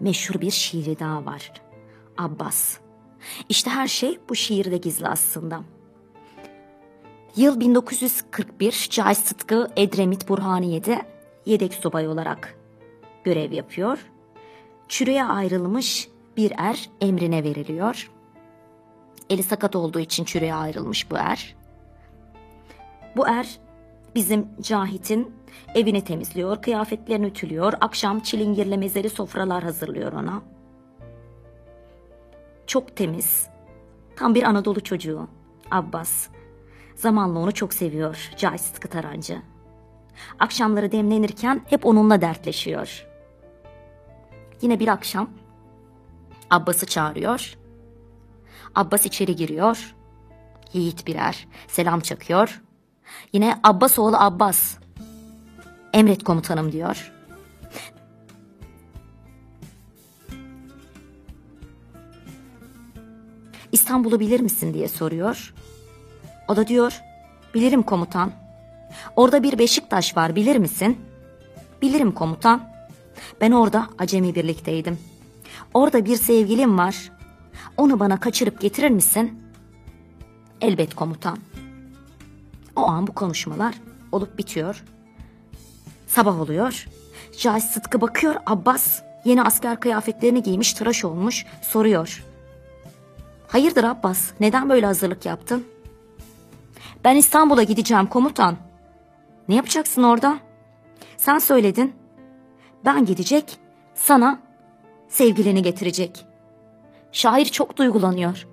meşhur bir şiiri daha var. Abbas. İşte her şey bu şiirde gizli aslında. Yıl 1941 Cahit Sıtkı Edremit Burhaniye'de yedek subay olarak görev yapıyor. Çürüye ayrılmış bir er emrine veriliyor. Eli sakat olduğu için çürüye ayrılmış bu er. Bu er bizim Cahit'in evini temizliyor, kıyafetlerini ütülüyor, akşam çilingirle mezeli sofralar hazırlıyor ona. Çok temiz, tam bir Anadolu çocuğu Abbas. Zamanla onu çok seviyor Cahit Sıtkı. Akşamları demlenirken hep onunla dertleşiyor. Yine bir akşam Abbas'ı çağırıyor. Abbas içeri giriyor. Yiğit birer selam çakıyor. Yine Abbas oğlu Abbas. Emret komutanım diyor. İstanbul'u bilir misin diye soruyor. O da diyor, bilirim komutan. Orada bir Beşiktaş var bilir misin? Bilirim komutan. Ben orada acemi birlikteydim. Orada bir sevgilim var. Onu bana kaçırıp getirir misin? Elbet komutan. O an bu konuşmalar olup bitiyor. Sabah oluyor. Cahit Sıtkı bakıyor Abbas yeni asker kıyafetlerini giymiş tıraş olmuş soruyor. Hayırdır Abbas neden böyle hazırlık yaptın? Ben İstanbul'a gideceğim komutan. Ne yapacaksın orada? Sen söyledin. Ben gidecek sana sevgilini getirecek. Şair çok duygulanıyor.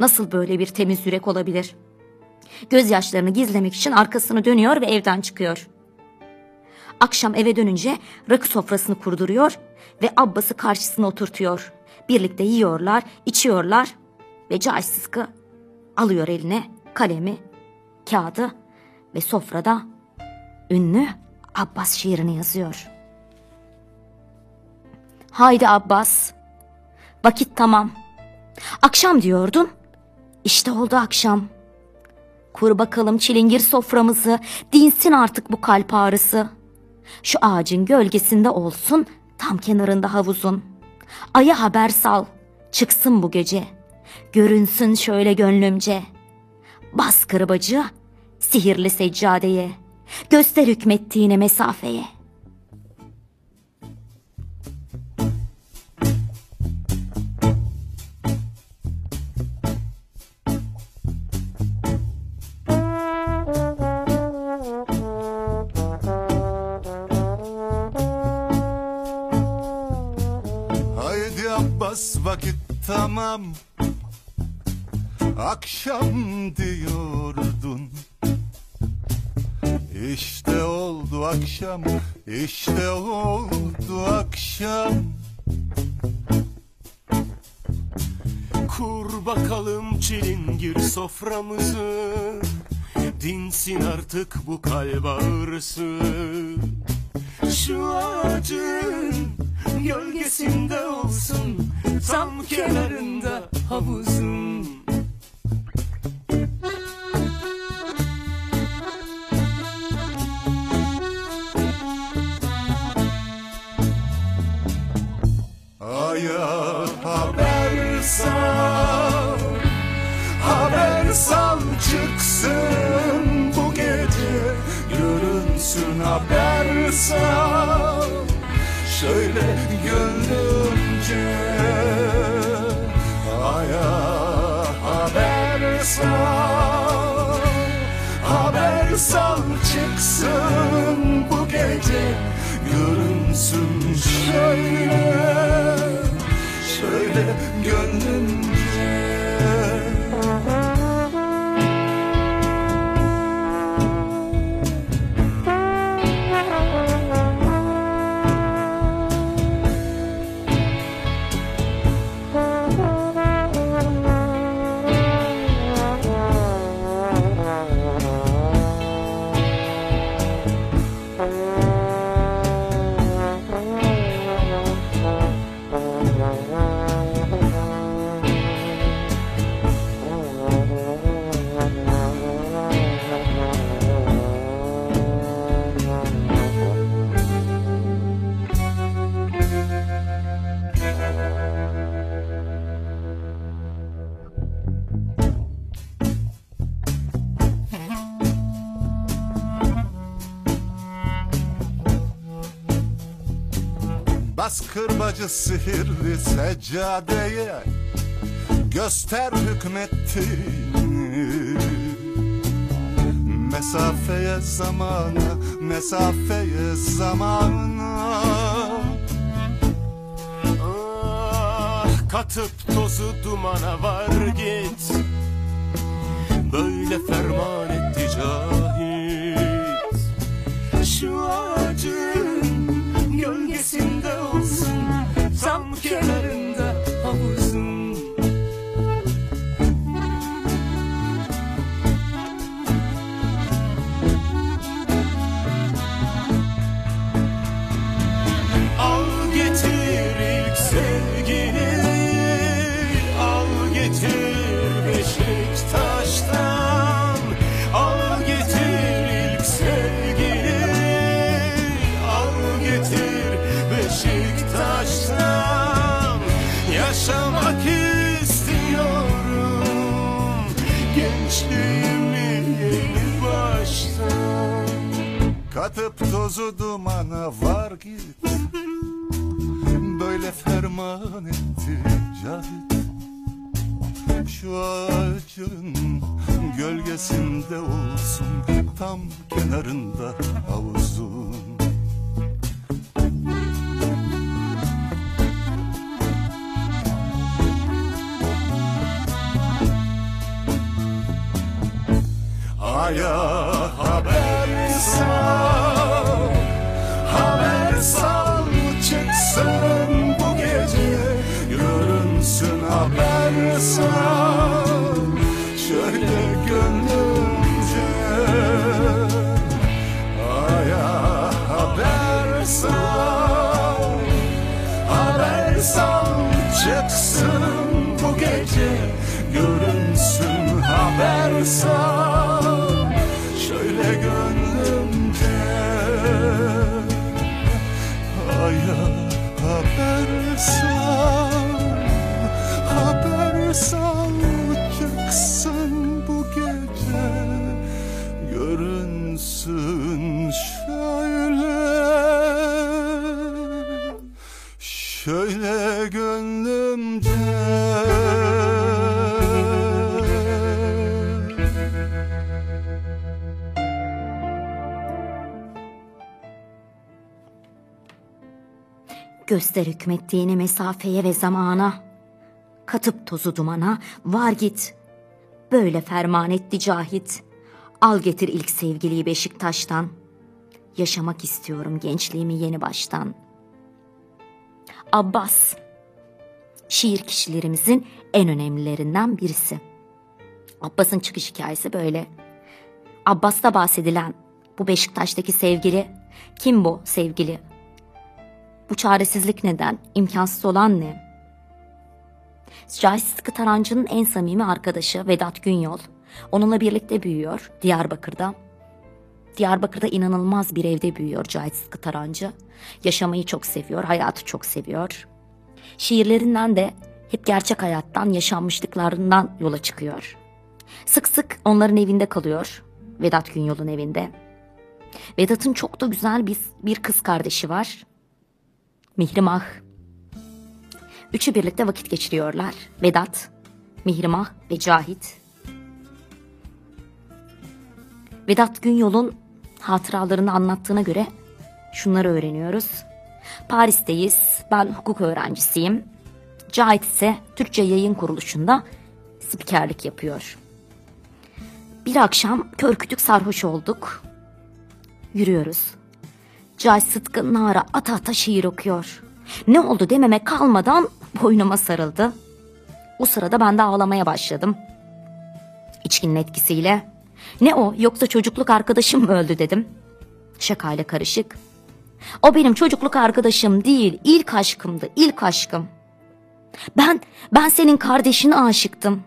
Nasıl böyle bir temiz yürek olabilir? Gözyaşlarını gizlemek için arkasını dönüyor ve evden çıkıyor. Akşam eve dönünce rakı sofrasını kurduruyor ve Abbas'ı karşısına oturtuyor. Birlikte yiyorlar, içiyorlar ve Cahit Sıtkı alıyor eline kalemi, kağıdı ve sofrada ünlü Abbas şiirini yazıyor. Haydi Abbas, vakit tamam. Akşam diyordun, işte oldu akşam. Kur bakalım çilingir soframızı, dinsin artık bu kalp ağrısı. Şu ağacın gölgesinde olsun, tam kenarında havuzun. Aya haber sal, çıksın bu gece. Görünsün şöyle gönlümce. Bas kırbacı, sihirli seccadeye. Göster hükmettiğine mesafeye. Tamam Akşam diyordun. İşte oldu akşam işte oldu akşam. Kur bakalım çilingir soframızı. Dinsin artık bu kalp ağrısı Şu ağacın gölgesinde olsun Tam kenarında havuzun Aya haber sal Haber sal çıksın bu gece. Görünsün haber sal Şöyle gönlümce. Aya haber sal Haber sal çıksın bu gece. Görünsün şöyle Şöyle gönlümce Bas sihirli seccadeye Göster hükmettiğini. Mesafeye zamana Mesafeye zamana. Ah, katıp tozu dumana var git. Böyle ferman etti cahit. Şu ağacın Tam Katıp tozu dumana var git. Böyle ferman etti cahit. Şu ağacın gölgesinde olsun Tam kenarında havuzun. Aya haber sal Haber çıksın bu gece. Görünsün haber sal Göster hükmettiğini mesafeye ve zamana. Katıp tozu dumana var git. Böyle ferman etti cahit. Al getir ilk sevgiliyi Beşiktaş'tan. Yaşamak istiyorum gençliğimi yeni baştan. Abbas. Şiir kişilerimizin en önemlilerinden birisi. Abbas'ın çıkış hikayesi böyle. Abbas'ta bahsedilen bu Beşiktaş'taki sevgili kim bu sevgili? Bu çaresizlik neden? İmkansız olan ne? Cahit Sıtkı Tarancı'nın en samimi arkadaşı Vedat Günyol. Onunla birlikte büyüyor Diyarbakır'da. Diyarbakır'da inanılmaz bir evde büyüyor Cahit Sıtkı Tarancı. Yaşamayı çok seviyor, hayatı çok seviyor. Şiirlerinden de hep gerçek hayattan, yaşanmışlıklarından yola çıkıyor. Sık sık onların evinde kalıyor. Vedat Günyol'un evinde. Vedat'ın çok da güzel bir, bir kız kardeşi var. Mihrimah. Üçü birlikte vakit geçiriyorlar. Vedat, Mihrimah ve Cahit. Vedat Günyol'un hatıralarını anlattığına göre şunları öğreniyoruz. Paris'teyiz. Ben hukuk öğrencisiyim. Cahit ise Türkçe yayın kuruluşunda spikerlik yapıyor. Bir akşam kör kütük sarhoş olduk. Yürüyoruz. Cahit Sıtkı Nara ata ata şiir okuyor. Ne oldu dememe kalmadan boynuma sarıldı. O sırada ben de ağlamaya başladım. İçkinin etkisiyle. Ne o yoksa çocukluk arkadaşım mı öldü dedim. Şakayla karışık. O benim çocukluk arkadaşım değil, ilk aşkımdı, ilk aşkım. Ben, ben senin kardeşine aşıktım.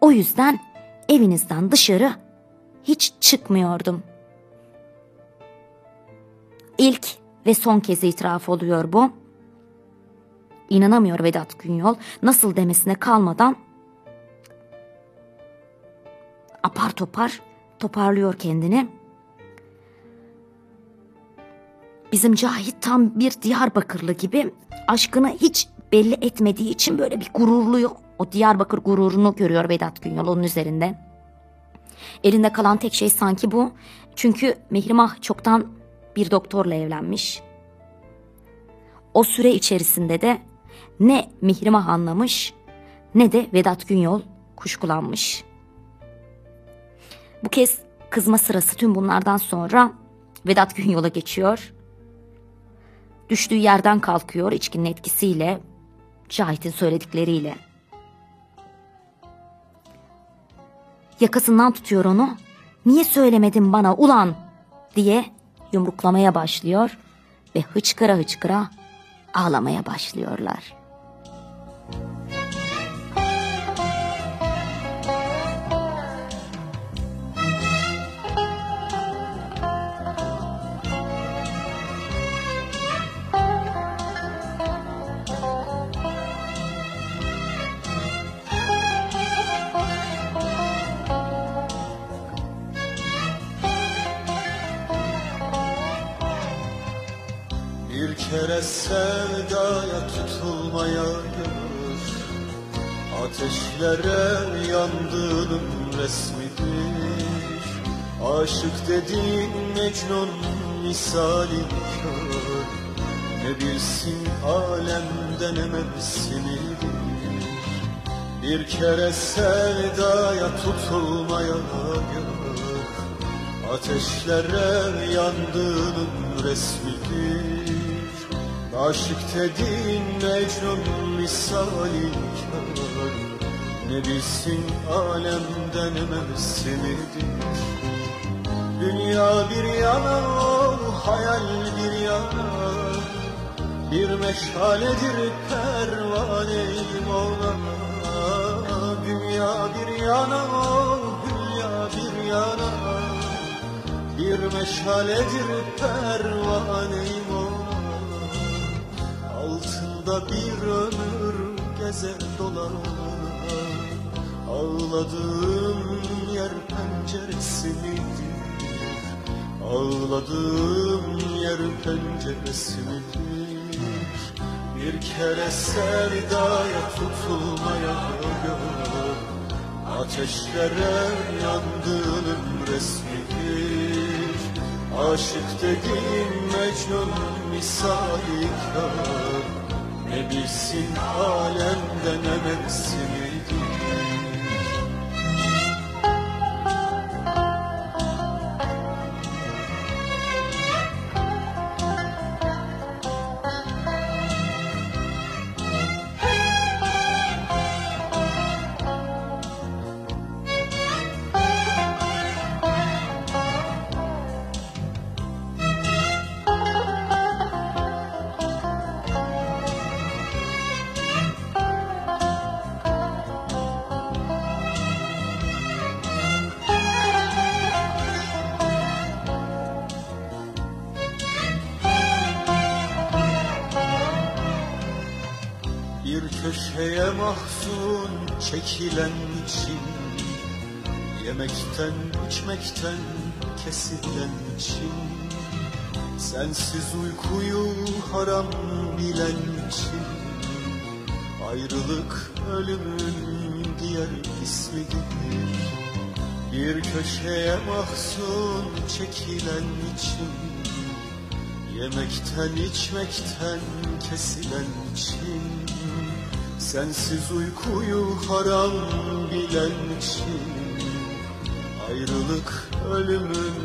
O yüzden evinizden dışarı hiç çıkmıyordum. İlk ve son kez itiraf oluyor bu. İnanamıyor Vedat Günyol. Nasıl demesine kalmadan apar topar toparlıyor kendini. Bizim Cahit tam bir Diyarbakırlı gibi aşkını hiç belli etmediği için böyle bir gururluyor. O Diyarbakır gururunu görüyor Vedat Günyol onun üzerinde. Elinde kalan tek şey sanki bu. Çünkü Mihrimah çoktan bir doktorla evlenmiş. O süre içerisinde de ne Mihrimah anlamış ne de Vedat Günyol kuşkulanmış. Bu kez kızma sırası tüm bunlardan sonra Vedat Günyol'a geçiyor. Düştüğü yerden kalkıyor içkinin etkisiyle, Cahit'in söyledikleriyle. Yakasından tutuyor onu. Niye söylemedin bana ulan diye yumruklamaya başlıyor ve hıçkıra hıçkıra ağlamaya başlıyorlar. Kere sevdaya tutulmaya gönül Ateşlere yandığının resmidir. Aşık dediğin Mecnun misali kör. Ne bilsin alemden ememsinidir Bir kere sevdaya tutulmaya gönül Ateşlere yandığının resmidir Aşık dediğin Mecnun misali kör. Ne bilsin alemden ememsinidir Dünya bir yana, hayal bir yana. Bir meşaledir pervaneyim ona. Dünya bir yana, dünya bir yana. Bir meşaledir pervaneyim ona Altında bir ömür gezer dolar Ağladığım yer penceresidir Ağladığım yer penceresidir Bir kere sevdaya tutulmaya gör Ateşlere yandığının resmidir Aşık dediğin Mecnun misali kör Ne bilsin alemden ememsinidir Bir kesilen için Sensiz uykuyu haram bilen için Ayrılık ölümün diğer ismidir Bir köşeye mahzun çekilen için Yemekten içmekten kesilen için Sensiz uykuyu haram bilen için Ayrılık ölümün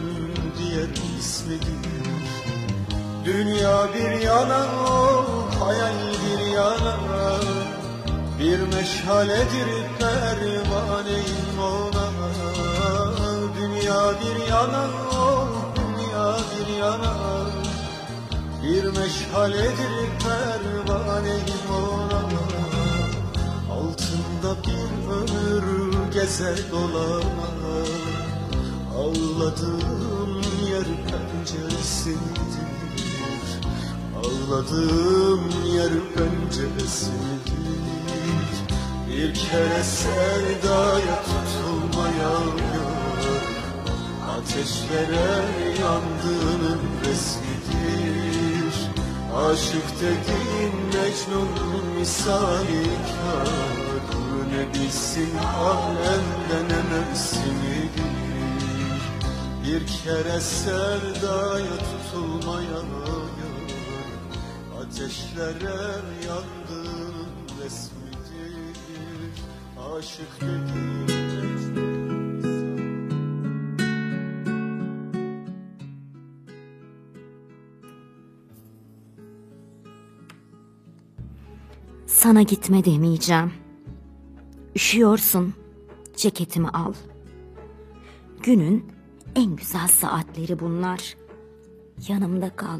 diğer ismidir Dünya bir yana, hayal bir yana. Bir meşaledir pervaneyim ona Dünya bir yana, dünya bir yana. Bir meşaledir pervaneyim ona Altında bir ömür gezer dolamaz Ağladığım yer penceresidir Ağladığım yer penceresidir Bir kere sevdaya tutulmaya gör Ateşlere yandığının resmidir. Aşık dediğin Mecnun misali kar. Ne bilsin alemde ne mevsimidir Bir kere sevdaya tutulmaya Ateşlere yandığın resmidir Aşık dediğin Sana gitme demeyeceğim. Üşüyorsun. Ceketimi al. Günün en güzel saatleri bunlar. Yanımda kal.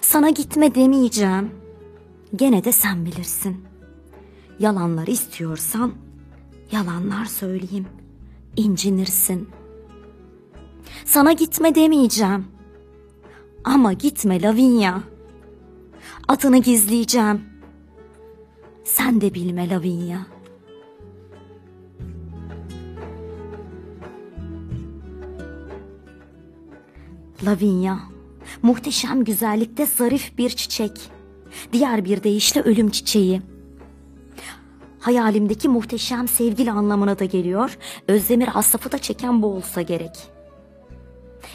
Sana gitme demeyeceğim. Gene de sen bilirsin. Yalanlar istiyorsan yalanlar söyleyeyim. İncinirsin. Sana gitme demeyeceğim. Ama gitme Lavinia. Adını gizleyeceğim. Sen de bilme Lavinia. Lavinia, muhteşem güzellikte zarif bir çiçek. Diğer bir deyişle ölüm çiçeği. Hayalimdeki muhteşem sevgili anlamına da geliyor. Özdemir Asaf'ı da çeken bu olsa gerek.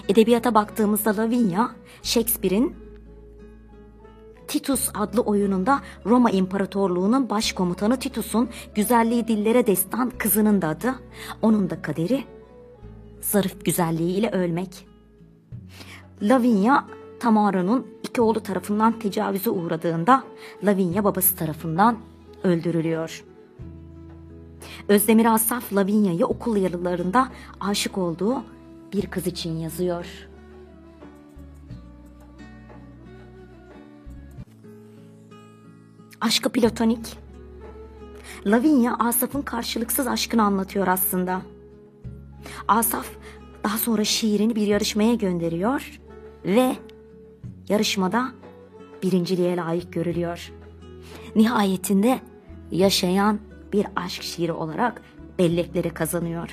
Edebiyata baktığımızda Lavinia, Shakespeare'in Titus adlı oyununda Roma İmparatorluğu'nun başkomutanı Titus'un güzelliği dillere destan kızının da adı. Onun da kaderi zarif güzelliğiyle ölmek. Lavinia Tamara'nın iki oğlu tarafından tecavüze uğradığında Lavinia babası tarafından öldürülüyor. Özdemir Asaf Lavinia'yı okul yıllarında aşık olduğu bir kız için yazıyor. Aşkı platonik. Lavinia Asaf'ın karşılıksız aşkını anlatıyor aslında. Asaf daha sonra şiirini bir yarışmaya gönderiyor ve yarışmada birinciliğe layık görülüyor. Nihayetinde yaşayan bir aşk şiiri olarak bellekleri kazanıyor.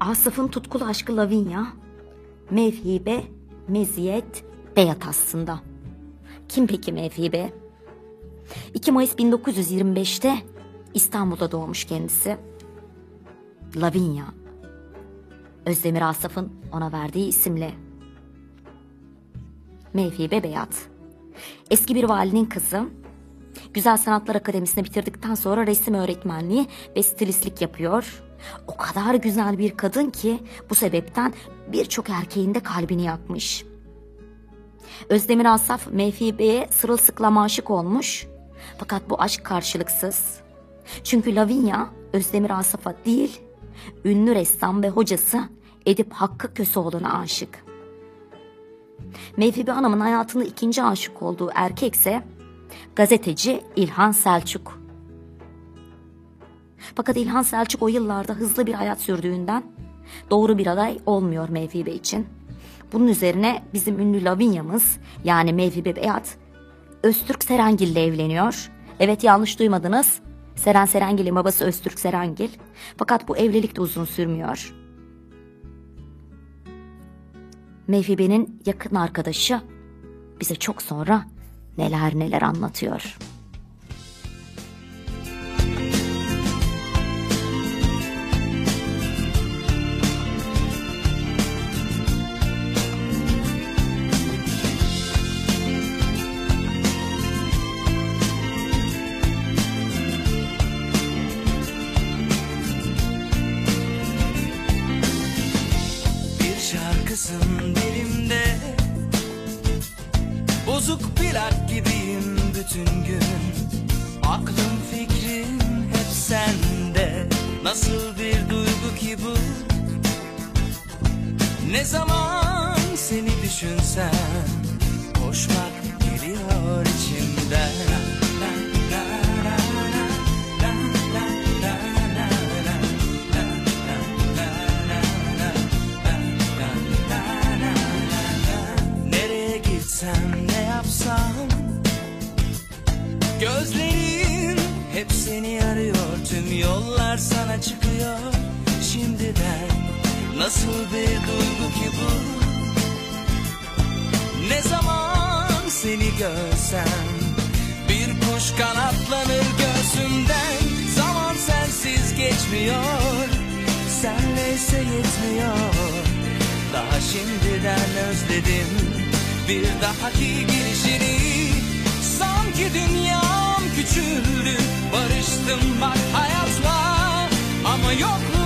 Asaf'ın tutkulu aşkı Lavinia, mevhibe, meziyet, beyat aslında. Kim peki mevhibe? 2 Mayıs 1925'te İstanbul'da doğmuş kendisi. Lavinia. Özdemir Asaf'ın ona verdiği isimle. Mevhibe Beyat. Eski bir valinin kızı. Güzel Sanatlar Akademisi'ni bitirdikten sonra resim öğretmenliği ve stilistlik yapıyor. O kadar güzel bir kadın ki bu sebepten birçok erkeğin de kalbini yakmış. Özdemir Asaf Mevhibe'ye sırılsıklam aşık olmuş. Fakat bu aşk karşılıksız. Çünkü Lavinia Özdemir Asaf'a değil, ünlü ressam ve hocası Edip Hakkı Köseoğlu'na aşık. Mevhibe Hanım'ın hayatında ikinci aşık olduğu erkekse gazeteci İlhan Selçuk. Fakat İlhan Selçuk o yıllarda hızlı bir hayat sürdüğünden doğru bir aday olmuyor Mevhibe için. Bunun üzerine bizim ünlü Lavinia'mız yani Mevhibe Beyat Öztürk Serengil ile evleniyor. Evet yanlış duymadınız. Seren Serengil'in babası Öztürk Serengil. Fakat bu evlilik de uzun sürmüyor. Mevhibe'nin yakın arkadaşı bize çok sonra neler neler anlatıyor. Şarkısın dilimde. Bozuk plak gibiyim bütün gün. Aklım fikrim hep sende. Nasıl bir duygu ki bu? Ne zaman seni düşünsem Koşmak geliyor içimden hep seni arıyor Tüm yollar sana çıkıyor. Şimdiden Nasıl bir duygu ki bu? Ne zaman seni görsem Bir kuş kanatlanır göğsümden. Zaman sensiz geçmiyor Senle ise yetmiyor. Daha şimdiden özledim Bir dahaki girişini. Sanki dünyam küçüldü Barıştım bak hayatla. Ama yokluğun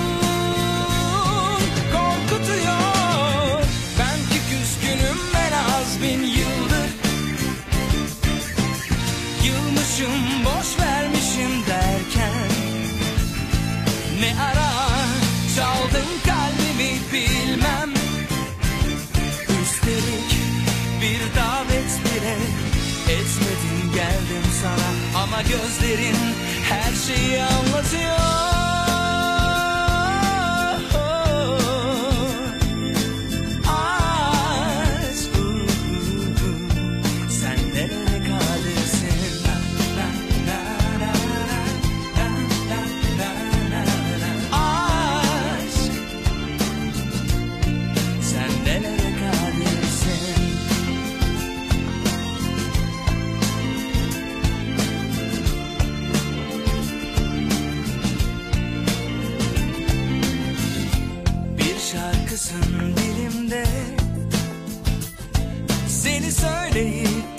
gözlerin her şeyi anlatıyor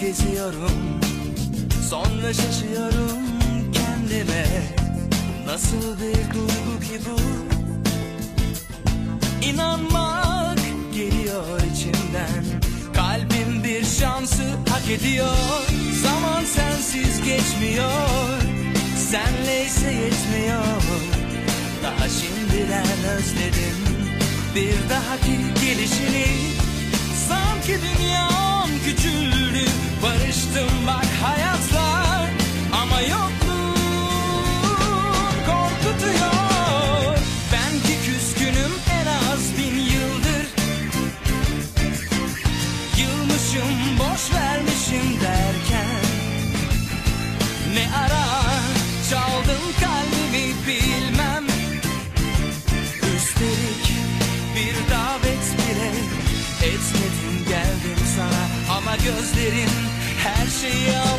geziyorum. Sonra şaşıyorum kendime. Nasıl bir duygu ki bu? İnanmak geliyor içimden. Kalbim bir şansı hak ediyor. Zaman sensiz geçmiyor. Senle ise yetmiyor. Daha şimdiden özledim. Bir dahaki gelişini Sanki dünyam küçüldü. Barıştım bak hayatla Ama yokluğun korkutuyor. Ben ki küskünüm en az bin yıldır. Yılmışım boş vermişim derken. Ne ara gözlerin her şeyi anlatıyor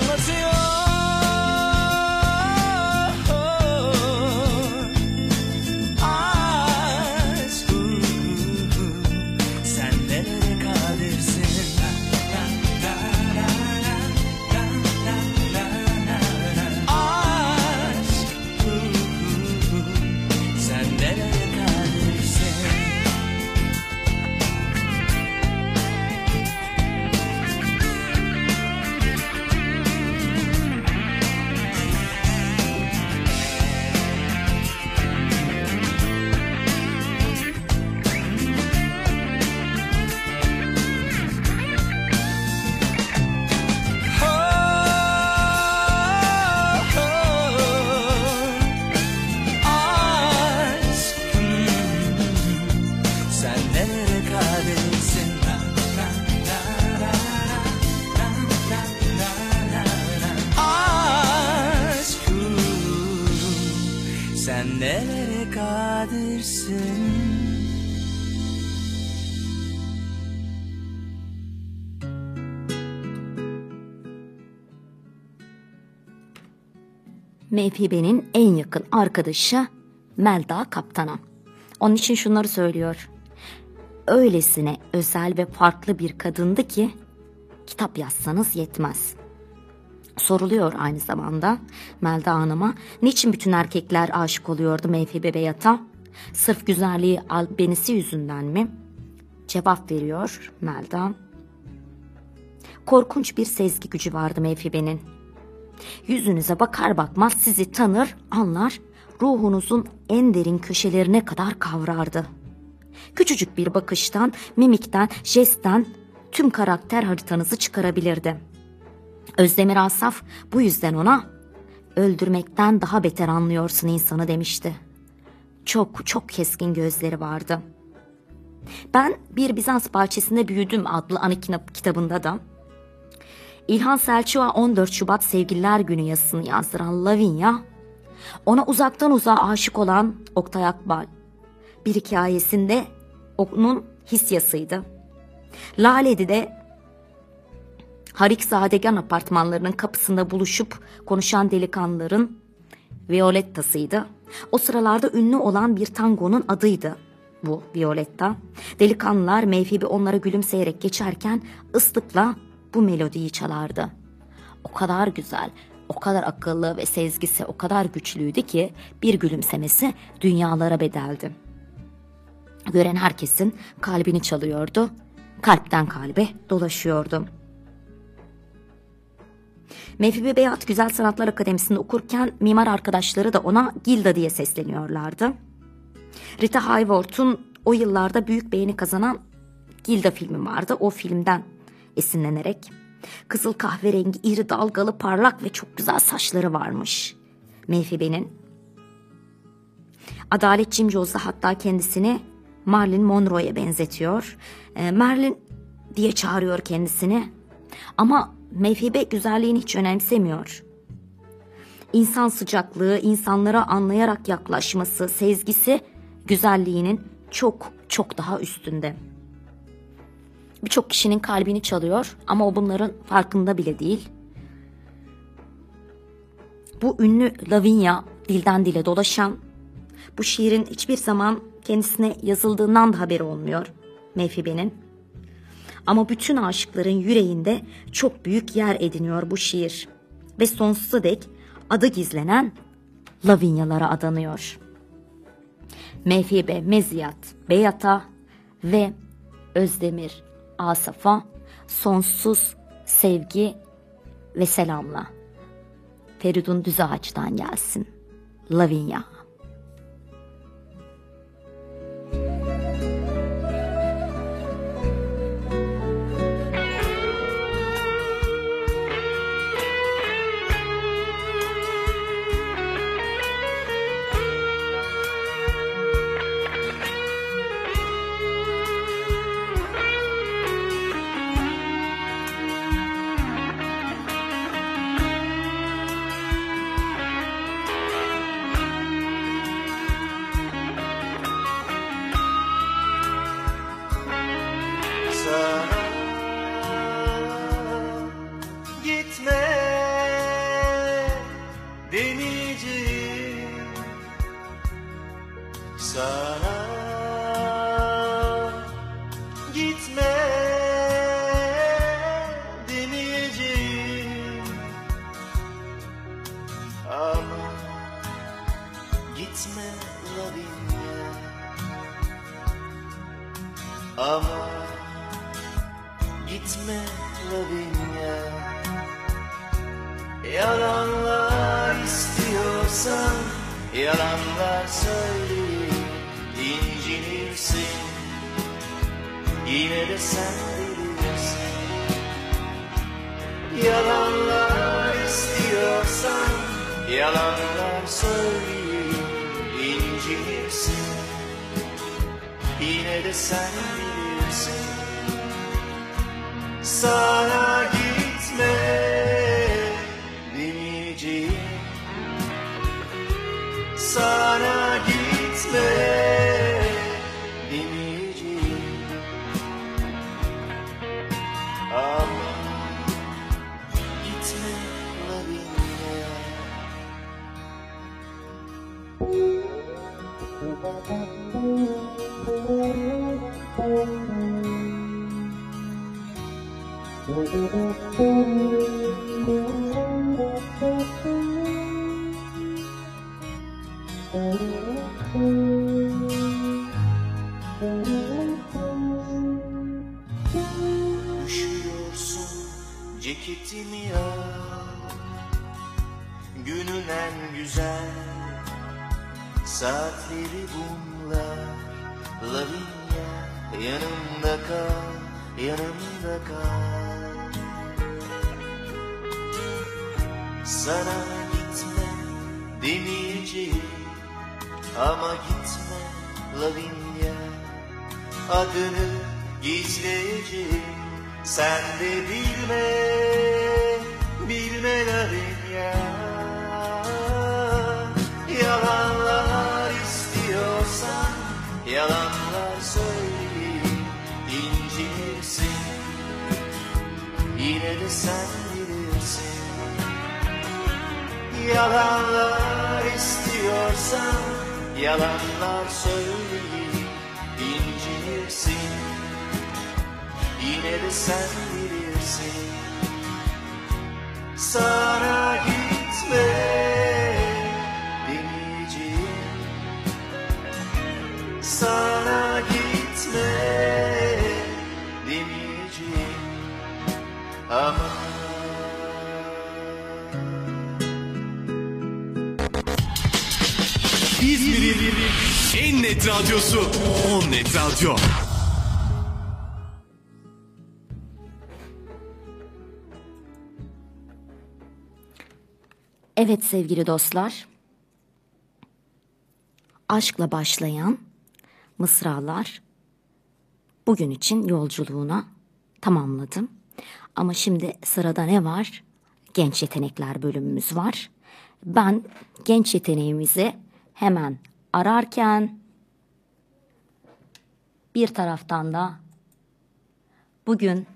Mevhibe'nin en yakın arkadaşı Melda Kaptan'a. Onun için şunları söylüyor. Öylesine özel ve farklı bir kadındı ki kitap yazsanız yetmez. Soruluyor aynı zamanda Melda Hanım'a niçin bütün erkekler aşık oluyordu Mevhibe Beyat'a? Sırf güzelliği albenisi yüzünden mi? Cevap veriyor Melda. Korkunç bir sezgi gücü vardı Mevhibe'nin. Yüzünüze bakar bakmaz sizi tanır, anlar, ruhunuzun en derin köşelerine kadar kavrardı. Küçücük bir bakıştan, mimikten, jestten tüm karakter haritanızı çıkarabilirdi. Özdemir Asaf bu yüzden ona öldürmekten daha beter anlıyorsun insanı demişti. Çok çok keskin gözleri vardı. Ben bir Bizans bahçesinde büyüdüm adlı anı kitabında da İlhan Selçuk'a 14 Şubat Sevgililer Günü yazısını yazdıran Lavinia, ona uzaktan uzağa aşık olan Oktay Akbal bir hikayesinde onun hisyasıydı. Laledi de Harikzadegan apartmanlarının kapısında buluşup konuşan delikanlıların Violetta'sıydı. O sıralarda ünlü olan bir tangonun adıydı bu Violetta. Delikanlılar Meyfibi onlara gülümseyerek geçerken ıslıkla bu melodiyi çalardı. O kadar güzel, o kadar akıllı ve sezgisi o kadar güçlüydü ki bir gülümsemesi dünyalara bedeldi. Gören herkesin kalbini çalıyordu, kalpten kalbe dolaşıyordu. Mevhibi Beyat Güzel Sanatlar Akademisi'nde okurken mimar arkadaşları da ona Gilda diye sesleniyorlardı. Rita Hayworth'un o yıllarda büyük beğeni kazanan Gilda filmi vardı. O filmden esinlenerek kızıl kahverengi, iri dalgalı, parlak ve çok güzel saçları varmış. Mevhibe'nin. Adalet Jones da hatta kendisini Marilyn Monroe'ya benzetiyor. E, Marilyn diye çağırıyor kendisini. Ama Mevhibe güzelliğini hiç önemsemiyor. İnsan sıcaklığı, insanlara anlayarak yaklaşması, sezgisi güzelliğinin çok çok daha üstünde. Birçok kişinin kalbini çalıyor ama o bunların farkında bile değil. Bu ünlü Lavinia dilden dile dolaşan, bu şiirin hiçbir zaman kendisine yazıldığından da haberi olmuyor Mevhibe'nin. Ama bütün aşıkların yüreğinde çok büyük yer ediniyor bu şiir. Ve sonsuza dek adı gizlenen Lavinyalara adanıyor. Mevhibe Meziyat Beyat'a ve Özdemir Asaf'a sonsuz sevgi ve selamla. Feridun Düzağaç'tan gelsin. Lavinya. Gitme Lavinia Adını gizleyeceğim. Sen de bilme Bilme Lavinia Yalanlar istiyorsan Yalanlar söyleyip incinirsin Yine de sen bilirsin. Yalanlar istiyorsan Yalanlar söyleyip incinirsin. Yine de sen bilirsin. Sana gitme demeyeceğim. Sana gitme demeyeceğim. Ama en net radyosu On Net Radyo. Evet sevgili dostlar. Aşkla başlayan mısralar bugün için yolculuğuna tamamladım. Ama şimdi sırada ne var? Genç yetenekler bölümümüz var. Ben genç yeteneğimizi hemen ararken bir taraftan da bugün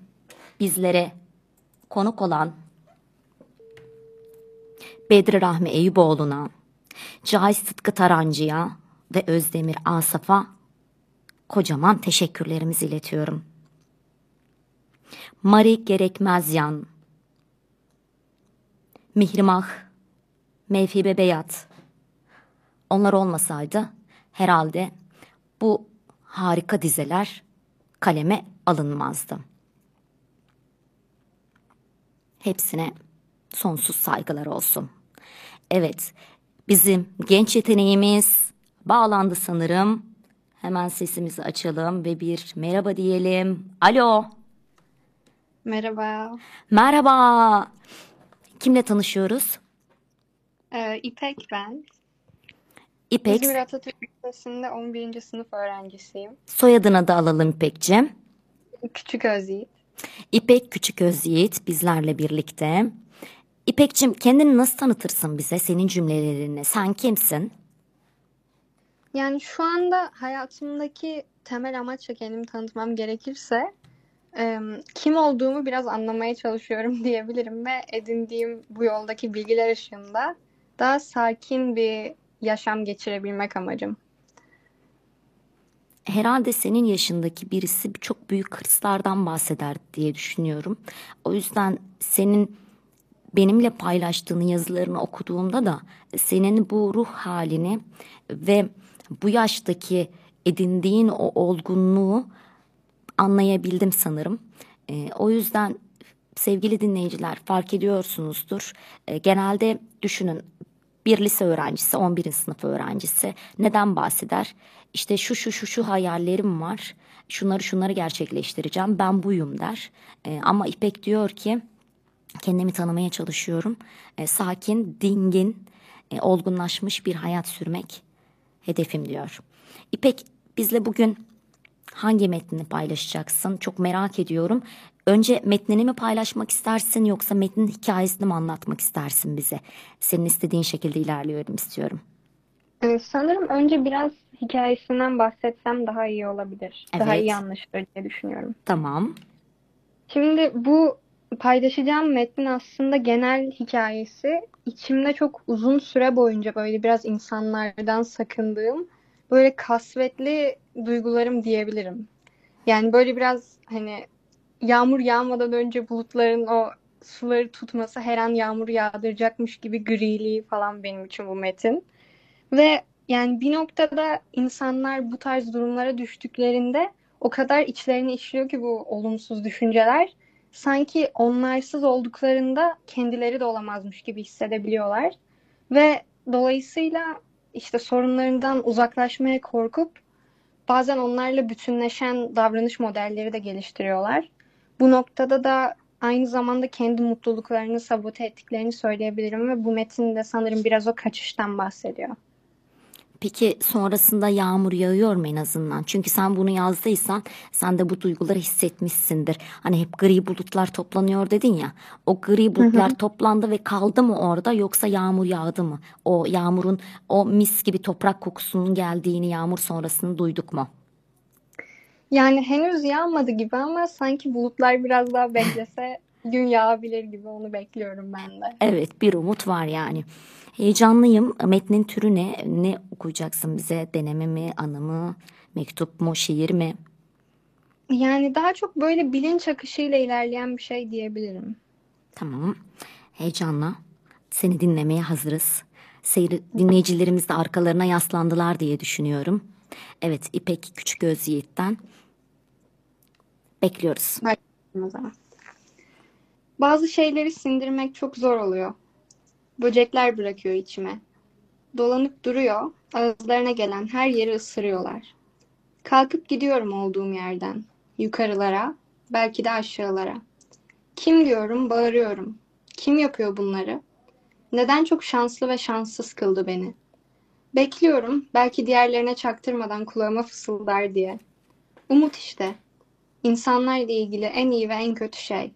bizlere konuk olan Bedri Rahmi Eyüboğlu'na, Cahit Sıtkı Tarancı'ya ve Özdemir Asaf'a kocaman teşekkürlerimizi iletiyorum. Mari Gerekmezyan, Mihrimah, Mevhibe Beyat, onlar olmasaydı herhalde bu harika dizeler kaleme alınmazdı. Hepsine sonsuz saygılar olsun. Evet, bizim genç yeteneğimiz bağlandı sanırım. Hemen sesimizi açalım ve bir merhaba diyelim. Alo. Merhaba. Merhaba. Kimle tanışıyoruz? Ee, İpek ben. İpek. İzmir Atatürk Lisesi'nde 11. sınıf öğrencisiyim. Soyadını da alalım İpek'cim. Küçük Özyiğit. İpek Küçük Özyiğit bizlerle birlikte. İpek'cim kendini nasıl tanıtırsın bize senin cümlelerinle? Sen kimsin? Yani şu anda hayatımdaki temel amaçla kendimi tanıtmam gerekirse kim olduğumu biraz anlamaya çalışıyorum diyebilirim ve edindiğim bu yoldaki bilgiler ışığında daha sakin bir yaşam geçirebilmek amacım. Herhalde senin yaşındaki birisi çok büyük hırslardan bahseder diye düşünüyorum. O yüzden senin benimle paylaştığın yazılarını okuduğumda da senin bu ruh halini ve bu yaştaki edindiğin o olgunluğu anlayabildim sanırım. E, o yüzden sevgili dinleyiciler fark ediyorsunuzdur. E, genelde düşünün bir lise öğrencisi, 11. sınıf öğrencisi neden bahseder? İşte şu şu şu şu hayallerim var. Şunları şunları gerçekleştireceğim. Ben buyum der. E, ama İpek diyor ki kendimi tanımaya çalışıyorum. E, sakin, dingin, e, olgunlaşmış bir hayat sürmek hedefim diyor. İpek bizle bugün hangi metnini paylaşacaksın? Çok merak ediyorum. Önce metnini mi paylaşmak istersin yoksa metnin hikayesini mi anlatmak istersin bize? Senin istediğin şekilde ilerliyorum istiyorum. Ee, sanırım önce biraz hikayesinden bahsetsem daha iyi olabilir. Daha Evet. iyi anlaşılır diye düşünüyorum. Tamam. Şimdi bu paylaşacağım metnin aslında genel hikayesi içimde çok uzun süre boyunca böyle biraz insanlardan sakındığım böyle kasvetli duygularım diyebilirim. Yani böyle biraz hani yağmur yağmadan önce bulutların o suları tutması her an yağmur yağdıracakmış gibi griliği falan benim için bu metin. Ve yani bir noktada insanlar bu tarz durumlara düştüklerinde o kadar içlerine işliyor ki bu olumsuz düşünceler. Sanki onlarsız olduklarında kendileri de olamazmış gibi hissedebiliyorlar. Ve dolayısıyla işte sorunlarından uzaklaşmaya korkup bazen onlarla bütünleşen davranış modelleri de geliştiriyorlar. Bu noktada da aynı zamanda kendi mutluluklarını sabote ettiklerini söyleyebilirim ve bu metin de sanırım biraz o kaçıştan bahsediyor. Peki sonrasında yağmur yağıyor mu en azından? Çünkü sen bunu yazdıysan sen de bu duyguları hissetmişsindir. Hani hep gri bulutlar toplanıyor dedin ya. O gri bulutlar toplandı ve kaldı mı orada yoksa yağmur yağdı mı? O yağmurun o mis gibi toprak kokusunun geldiğini yağmur sonrasını duyduk mu? Yani henüz yağmadı gibi ama sanki bulutlar biraz daha beklese gün yağabilir gibi onu bekliyorum ben de. Evet bir umut var yani. Heyecanlıyım. Metnin türü ne? Ne okuyacaksın bize? Deneme mi, anı mı, mektup mu, şiir mi? Yani daha çok böyle bilinç akışıyla ilerleyen bir şey diyebilirim. Tamam. Heyecanla. Seni dinlemeye hazırız. Seyir, dinleyicilerimiz de arkalarına yaslandılar diye düşünüyorum. Evet İpek Küçükgöz Yiğit'ten bekliyoruz. Başlayalım o zaman. Bazı şeyleri sindirmek çok zor oluyor. Böcekler bırakıyor içime. Dolanıp duruyor, ağızlarına gelen her yeri ısırıyorlar. Kalkıp gidiyorum olduğum yerden. Yukarılara, belki de aşağılara. Kim diyorum, bağırıyorum. Kim yapıyor bunları? Neden çok şanslı ve şanssız kıldı beni? Bekliyorum, belki diğerlerine çaktırmadan kulağıma fısıldar diye. Umut işte. İnsanlarla ilgili en iyi ve en kötü şey.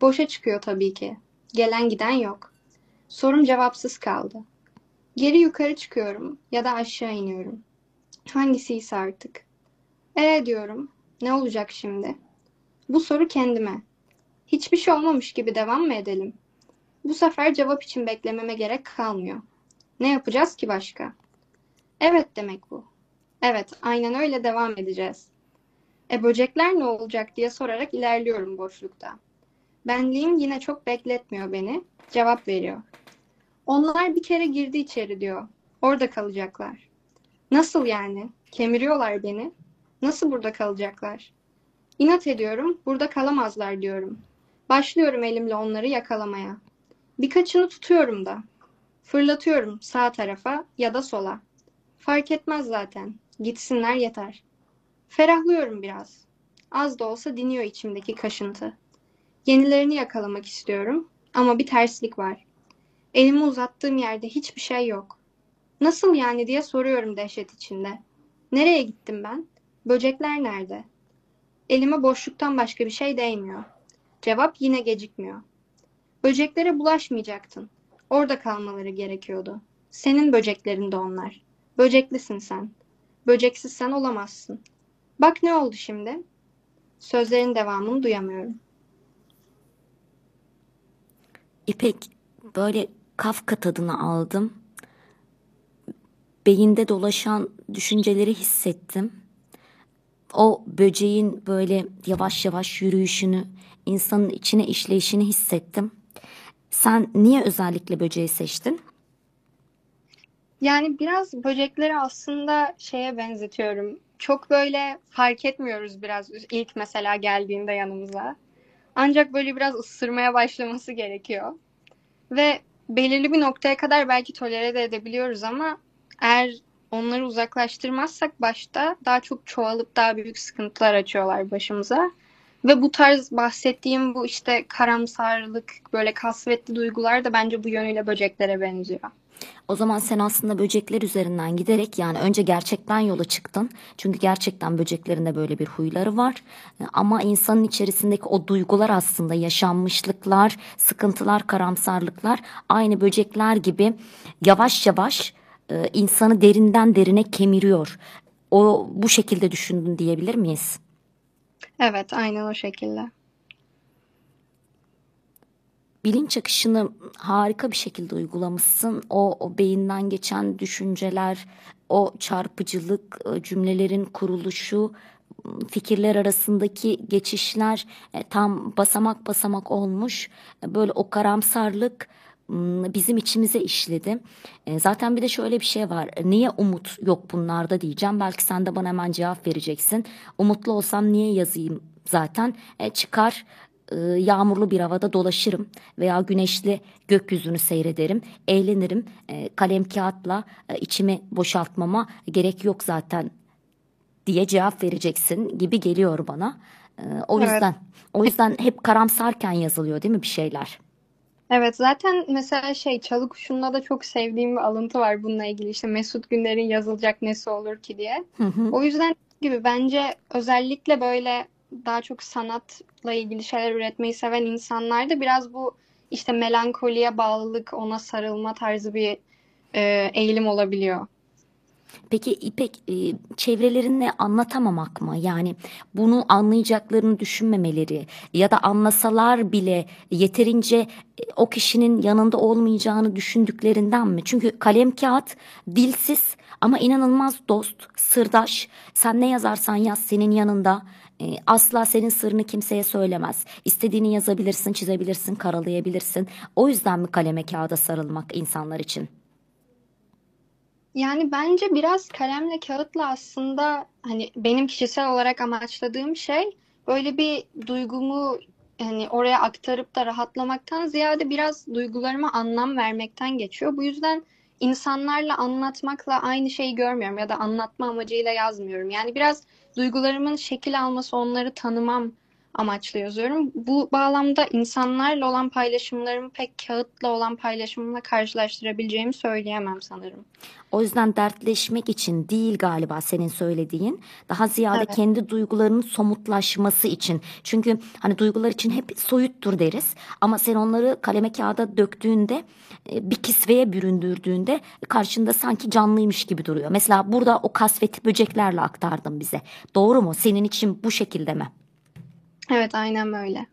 Boşa çıkıyor tabii ki. Gelen giden yok. Sorum cevapsız kaldı. Geri yukarı çıkıyorum ya da aşağı iniyorum. Hangisi ise artık. E diyorum. Ne olacak şimdi? Bu soru kendime. Hiçbir şey olmamış gibi devam mı edelim? Bu sefer cevap için beklememe gerek kalmıyor. Ne yapacağız ki başka? Evet demek bu. Evet, aynen öyle devam edeceğiz. E böcekler ne olacak diye sorarak ilerliyorum boşlukta. Benliğim yine çok bekletmiyor beni. Cevap veriyor. Onlar bir kere girdi içeri diyor. Orada kalacaklar. Nasıl yani? Kemiriyorlar beni. Nasıl burada kalacaklar? İnat ediyorum. Burada kalamazlar diyorum. Başlıyorum elimle onları yakalamaya. Birkaçını tutuyorum da. Fırlatıyorum sağ tarafa ya da sola. Fark etmez zaten. Gitsinler yeter. Ferahlıyorum biraz. Az da olsa diniyor içimdeki kaşıntı. Yenilerini yakalamak istiyorum ama bir terslik var. Elimi uzattığım yerde hiçbir şey yok. Nasıl yani diye soruyorum dehşet içinde. Nereye gittim ben? Böcekler nerede? Elime boşluktan başka bir şey değmiyor. Cevap yine gecikmiyor. Böceklere bulaşmayacaktın. Orada kalmaları gerekiyordu. Senin böceklerin de onlar. Böceklisin sen. Böceksiz sen olamazsın. Bak ne oldu şimdi? Sözlerin devamını duyamıyorum. İpek böyle Kafka tadını aldım. Beyinde dolaşan düşünceleri hissettim. O böceğin böyle yavaş yavaş yürüyüşünü, insanın içine işleyişini hissettim. Sen niye özellikle böceği seçtin? Yani biraz böcekleri aslında şeye benzetiyorum. Çok böyle fark etmiyoruz biraz ilk mesela geldiğinde yanımıza. Ancak böyle biraz ısırmaya başlaması gerekiyor. Ve belirli bir noktaya kadar belki tolere de edebiliyoruz ama eğer onları uzaklaştırmazsak başta daha çok çoğalıp daha büyük sıkıntılar açıyorlar başımıza. Ve bu tarz bahsettiğim bu işte karamsarlık, böyle kasvetli duygular da bence bu yönüyle böceklere benziyor. O zaman sen aslında böcekler üzerinden giderek yani önce gerçekten yola çıktın. Çünkü gerçekten böceklerin de böyle bir huyları var. Ama insanın içerisindeki o duygular aslında yaşanmışlıklar, sıkıntılar, karamsarlıklar aynı böcekler gibi yavaş yavaş e, insanı derinden derine kemiriyor. O bu şekilde düşündün diyebilir miyiz? Evet, aynen o şekilde. Bilinç akışını harika bir şekilde uygulamışsın. O, o beyinden geçen düşünceler, o çarpıcılık, e, cümlelerin kuruluşu, fikirler arasındaki geçişler e, tam basamak basamak olmuş. E, böyle o karamsarlık bizim içimize işledi. Zaten bir de şöyle bir şey var. Niye umut yok bunlarda diyeceğim. Belki sen de bana hemen cevap vereceksin. Umutlu olsam niye yazayım zaten? çıkar e, yağmurlu bir havada dolaşırım veya güneşli gökyüzünü seyrederim, eğlenirim. E, kalem kağıtla e, içimi boşaltmama gerek yok zaten diye cevap vereceksin gibi geliyor bana. O yüzden evet. o yüzden hep karamsarken yazılıyor değil mi bir şeyler? Evet zaten mesela şey Çalı Kuşu'nda da çok sevdiğim bir alıntı var bununla ilgili işte Mesut Günler'in yazılacak nesi olur ki diye. Hı hı. O yüzden gibi bence özellikle böyle daha çok sanatla ilgili şeyler üretmeyi seven insanlarda biraz bu işte melankoliye bağlılık, ona sarılma tarzı bir e, eğilim olabiliyor. Peki İpek e, çevrelerine anlatamamak mı? Yani bunu anlayacaklarını düşünmemeleri ya da anlasalar bile yeterince e, o kişinin yanında olmayacağını düşündüklerinden mi? Çünkü kalem kağıt dilsiz ama inanılmaz dost, sırdaş. Sen ne yazarsan yaz senin yanında. E, asla senin sırrını kimseye söylemez. İstediğini yazabilirsin, çizebilirsin, karalayabilirsin. O yüzden mi kaleme kağıda sarılmak insanlar için? Yani bence biraz kalemle kağıtla aslında hani benim kişisel olarak amaçladığım şey böyle bir duygumu hani oraya aktarıp da rahatlamaktan ziyade biraz duygularıma anlam vermekten geçiyor. Bu yüzden insanlarla anlatmakla aynı şeyi görmüyorum ya da anlatma amacıyla yazmıyorum. Yani biraz duygularımın şekil alması, onları tanımam amaçlı yazıyorum. Bu bağlamda insanlarla olan paylaşımlarımı pek kağıtla olan paylaşımımla karşılaştırabileceğimi söyleyemem sanırım. O yüzden dertleşmek için değil galiba senin söylediğin. Daha ziyade Evet. kendi duygularının somutlaşması için. Çünkü hani duygular için hep soyuttur deriz. Ama sen onları kaleme kağıda döktüğünde e, bir kisveye büründürdüğünde karşında sanki canlıymış gibi duruyor. Mesela burada o kasveti böceklerle aktardın bize. Doğru mu? Senin için bu şekilde mi? Evet, aynen böyle.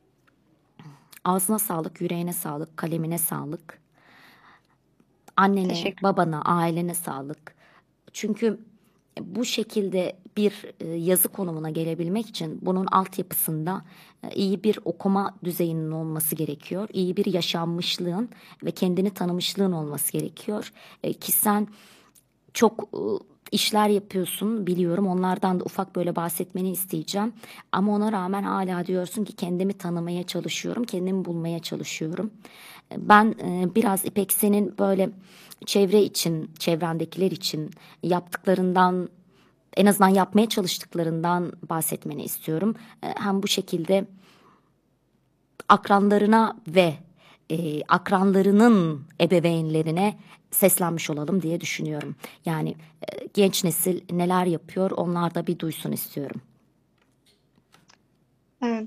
Ağzına sağlık, yüreğine sağlık, kalemine sağlık. Annene, babana, ailene sağlık. Çünkü bu şekilde bir e, yazı konumuna gelebilmek için bunun altyapısında e, iyi bir okuma düzeyinin olması gerekiyor. İyi bir yaşanmışlığın ve kendini tanımışlığın olması gerekiyor. E, Ki sen çok e, işler yapıyorsun biliyorum. Onlardan da ufak böyle bahsetmeni isteyeceğim. Ama ona rağmen hala diyorsun ki kendimi tanımaya çalışıyorum, kendimi bulmaya çalışıyorum. Ben e, biraz İpek senin böyle çevre için, çevrendekiler için yaptıklarından en azından yapmaya çalıştıklarından bahsetmeni istiyorum. E, Hem bu şekilde akranlarına ve e, akranlarının ebeveynlerine seslenmiş olalım diye düşünüyorum. Yani e, genç nesil neler yapıyor onlar da bir duysun istiyorum.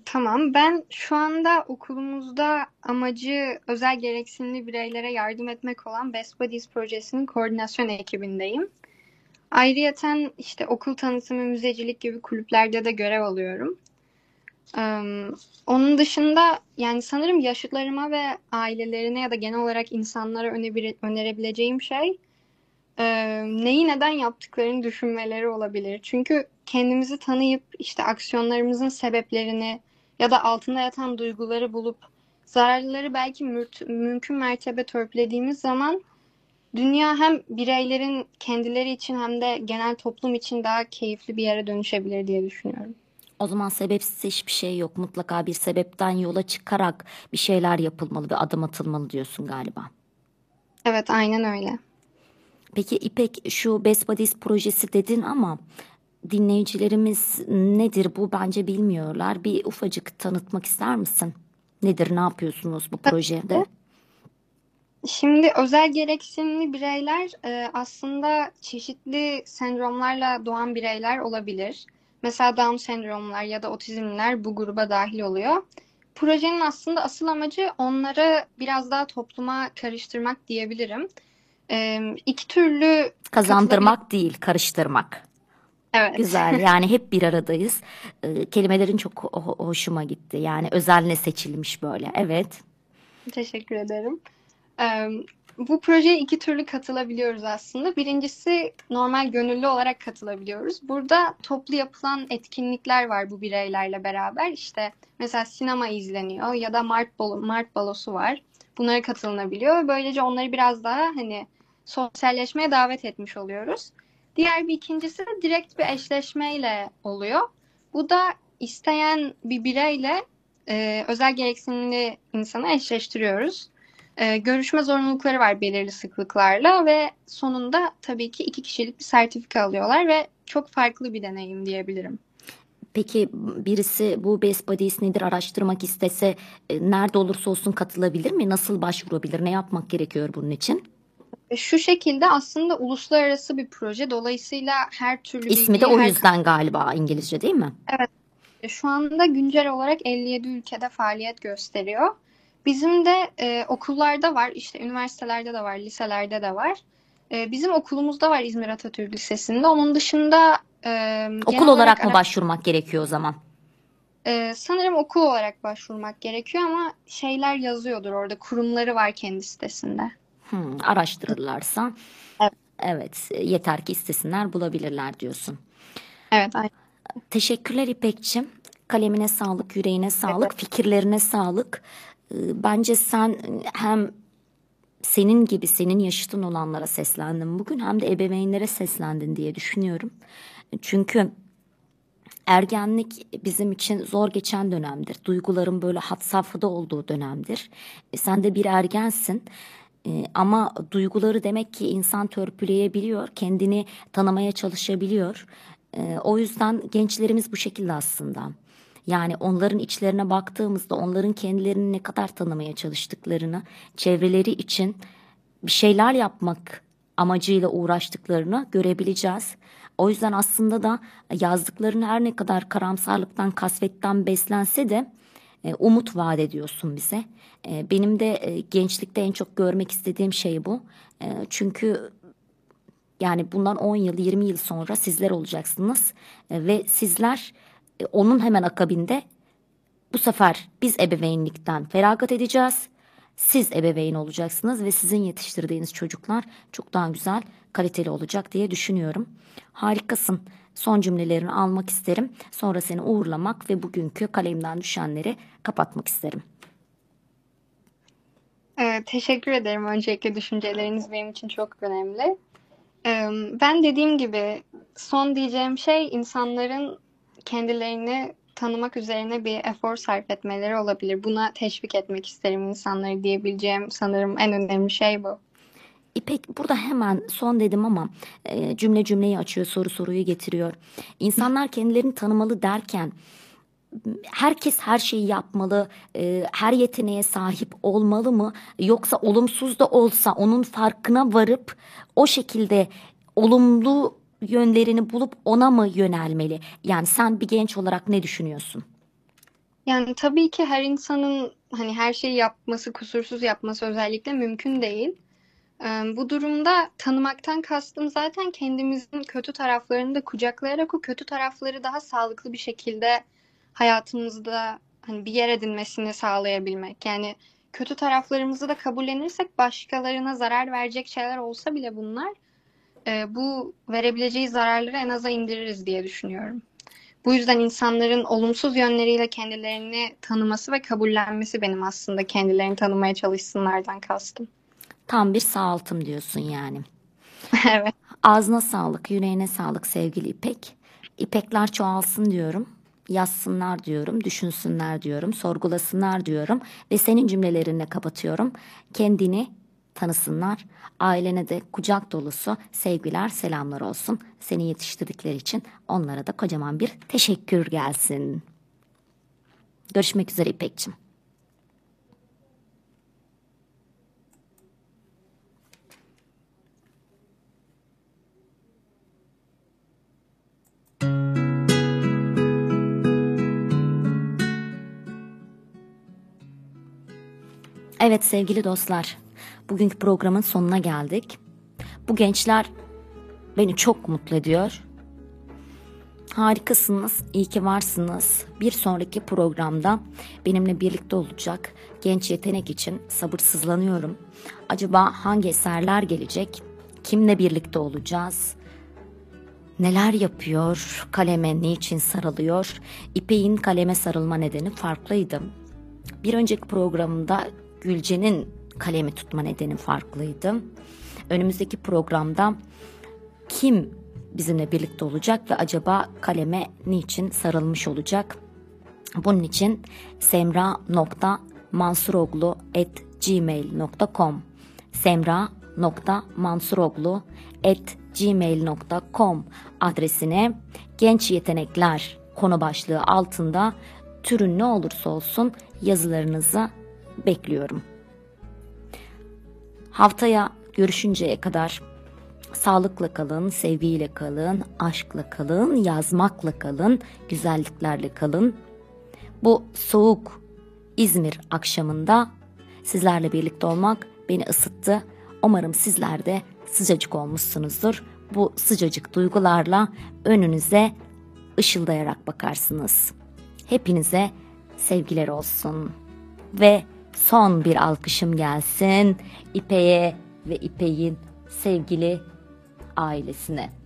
Tamam. Ben şu anda okulumuzda amacı özel gereksinimli bireylere yardım etmek olan Best Buddies projesinin koordinasyon ekibindeyim. Ayrıyeten işte okul tanıtımı, müzecilik gibi kulüplerde de görev alıyorum. Onun dışında yani sanırım yaşıtlarıma ve ailelerine ya da genel olarak insanlara önerebileceğim şey neyi neden yaptıklarını düşünmeleri olabilir. Çünkü kendimizi tanıyıp işte aksiyonlarımızın sebeplerini ya da altında yatan duyguları bulup zararlıları belki mürt- mümkün mertebe törpülediğimiz zaman dünya hem bireylerin kendileri için hem de genel toplum için daha keyifli bir yere dönüşebilir diye düşünüyorum. O zaman sebepsiz hiçbir şey yok. Mutlaka bir sebepten yola çıkarak bir şeyler yapılmalı ve adım atılmalı diyorsun galiba. Evet, aynen öyle. Peki İpek şu Best Buddies projesi dedin ama dinleyicilerimiz nedir bu bence bilmiyorlar. Bir ufacık tanıtmak ister misin? Nedir, ne yapıyorsunuz bu projede? Şimdi özel gereksinimli bireyler e, aslında çeşitli sendromlarla doğan bireyler olabilir. Mesela Down sendromlar ya da otizmliler bu gruba dahil oluyor. Projenin aslında asıl amacı onları biraz daha topluma karıştırmak diyebilirim. E, iki türlü Kazandırmak değil, karıştırmak. Evet. Güzel. Yani hep bir aradayız. Ee, kelimelerin çok ho- hoşuma gitti. Yani özenle seçilmiş böyle. Evet. Teşekkür ederim. Ee, bu projeye iki türlü katılabiliyoruz aslında. Birincisi normal gönüllü olarak katılabiliyoruz. Burada toplu yapılan etkinlikler var bu bireylerle beraber. İşte mesela sinema izleniyor ya da Mart, balo, Mart balosu var. Bunlara katılınabiliyor. Böylece onları biraz daha hani sosyalleşmeye davet etmiş oluyoruz. Diğer bir ikincisi de direkt bir eşleşmeyle oluyor. Bu da isteyen bir bireyle e, özel gereksinimli insanı eşleştiriyoruz. E, görüşme zorunlulukları var belirli sıklıklarla ve sonunda tabii ki iki kişilik bir sertifika alıyorlar ve çok farklı bir deneyim diyebilirim. Peki birisi bu Best Buddies nedir araştırmak istese e, nerede olursa olsun katılabilir mi? Nasıl başvurabilir? Ne yapmak gerekiyor bunun için? E, Şu şekilde aslında uluslararası bir proje. Dolayısıyla her türlü İsmi de o her- yüzden galiba İngilizce değil mi? Evet. Şu anda güncel olarak 57 ülkede faaliyet gösteriyor. Bizim de e, okullarda var, işte üniversitelerde de var, liselerde de var. E, bizim okulumuzda var İzmir Atatürk Lisesi'nde. Onun dışında e, Okul genel olarak mı başvurmak gerekiyor o zaman? e, sanırım okul olarak başvurmak gerekiyor ama şeyler yazıyordur orada. Kurumları var kendi sitesinde. Hmm, araştırırlarsa Evet. evet yeter ki istesinler bulabilirler diyorsun. Evet, aynen. Teşekkürler İpekçim. Kalemine sağlık, yüreğine sağlık, fikirlerine sağlık. Ee, Bence sen hem senin gibi senin yaşıtın olanlara seslendin bugün hem de ebeveynlere seslendin diye düşünüyorum. Çünkü ergenlik bizim için zor geçen dönemdir. Duyguların böyle had safhada olduğu dönemdir. E, sen de bir ergensin. E, ama duyguları demek ki insan törpüleyebiliyor, kendini tanımaya çalışabiliyor. E, o yüzden gençlerimiz bu şekilde aslında. Yani onların içlerine baktığımızda onların kendilerini ne kadar tanımaya çalıştıklarını, çevreleri için bir şeyler yapmak amacıyla uğraştıklarını görebileceğiz. O yüzden aslında da yazdıkların her ne kadar karamsarlıktan, kasvetten beslense de e, umut vaat ediyorsun bize. E, benim de e, gençlikte en çok görmek istediğim şey bu. Çünkü yani bundan 10 yıl, 20 yıl sonra sizler olacaksınız ve sizler onun hemen akabinde bu sefer biz ebeveynlikten feragat edeceğiz. Siz ebeveyn olacaksınız ve sizin yetiştirdiğiniz çocuklar çok daha güzel, kaliteli olacak diye düşünüyorum. Harikasın. Son cümlelerini almak isterim. Sonra seni uğurlamak ve bugünkü kalemden düşenleri kapatmak isterim. Ee, teşekkür ederim. Öncelikle düşünceleriniz benim için çok önemli. Ee, ben dediğim gibi son diyeceğim şey insanların kendilerini tanımak üzerine bir efor sarf etmeleri olabilir. Buna teşvik etmek isterim insanları diyebileceğim sanırım en önemli şey bu. İpek burada hemen son dedim ama e, cümle cümleyi açıyor, soru soruyu getiriyor. İnsanlar kendilerini tanımalı derken herkes her şeyi yapmalı, e, her yeteneğe sahip olmalı mı? Yoksa olumsuz da olsa onun farkına varıp o şekilde olumlu yönlerini bulup ona mı yönelmeli? Yani sen bir genç olarak ne düşünüyorsun? Yani tabii ki her insanın hani her şeyi yapması, kusursuz yapması özellikle mümkün değil. Bu durumda tanımaktan kastım zaten kendimizin kötü taraflarını da kucaklayarak o kötü tarafları daha sağlıklı bir şekilde hayatımızda hani bir yer edinmesini sağlayabilmek. Yani kötü taraflarımızı da kabullenirsek başkalarına zarar verecek şeyler olsa bile bunlar e, bu verebileceği zararları en aza indiririz diye düşünüyorum. Bu yüzden insanların olumsuz yönleriyle kendilerini tanıması ve kabullenmesi benim aslında kendilerini tanımaya çalışsınlardan kastım. Tam bir sağaltım diyorsun yani. Evet. Ağzına sağlık, yüreğine sağlık sevgili İpek. İpekler çoğalsın diyorum. Yazsınlar diyorum, düşünsünler diyorum, sorgulasınlar diyorum ve senin cümlelerinle kapatıyorum. Kendini tanısınlar. Ailene de kucak dolusu sevgiler, selamlar olsun. Seni yetiştirdikleri için onlara da kocaman bir teşekkür gelsin. Görüşmek üzere İpekçim. Evet sevgili dostlar, bugünkü programın sonuna geldik. Bu gençler beni çok mutlu ediyor. Harikasınız, iyi ki varsınız. Bir sonraki programda benimle birlikte olacak genç yetenek için sabırsızlanıyorum. Acaba hangi eserler gelecek? Kimle birlikte olacağız? Neler yapıyor? Kaleme niçin sarılıyor? İpek'in kaleme sarılma nedeni farklıydı. Bir önceki programda Gülce'nin kalemi tutma nedeni farklıydı. Önümüzdeki programda kim bizimle birlikte olacak ve acaba kaleme niçin sarılmış olacak? Bunun için semra.mansuroglu.gmail.com semra.mansuroglu.gmail.com adresine genç yetenekler konu başlığı altında türün ne olursa olsun yazılarınızı bekliyorum. Haftaya görüşünceye kadar sağlıkla kalın, sevgiyle kalın, aşkla kalın, yazmakla kalın, güzelliklerle kalın. Bu soğuk İzmir akşamında sizlerle birlikte olmak beni ısıttı. Umarım sizler de sıcacık olmuşsunuzdur. Bu sıcacık duygularla önünüze ışıldayarak bakarsınız. Hepinize sevgiler olsun. Ve son bir alkışım gelsin İpek'e ve İpek'in sevgili ailesine.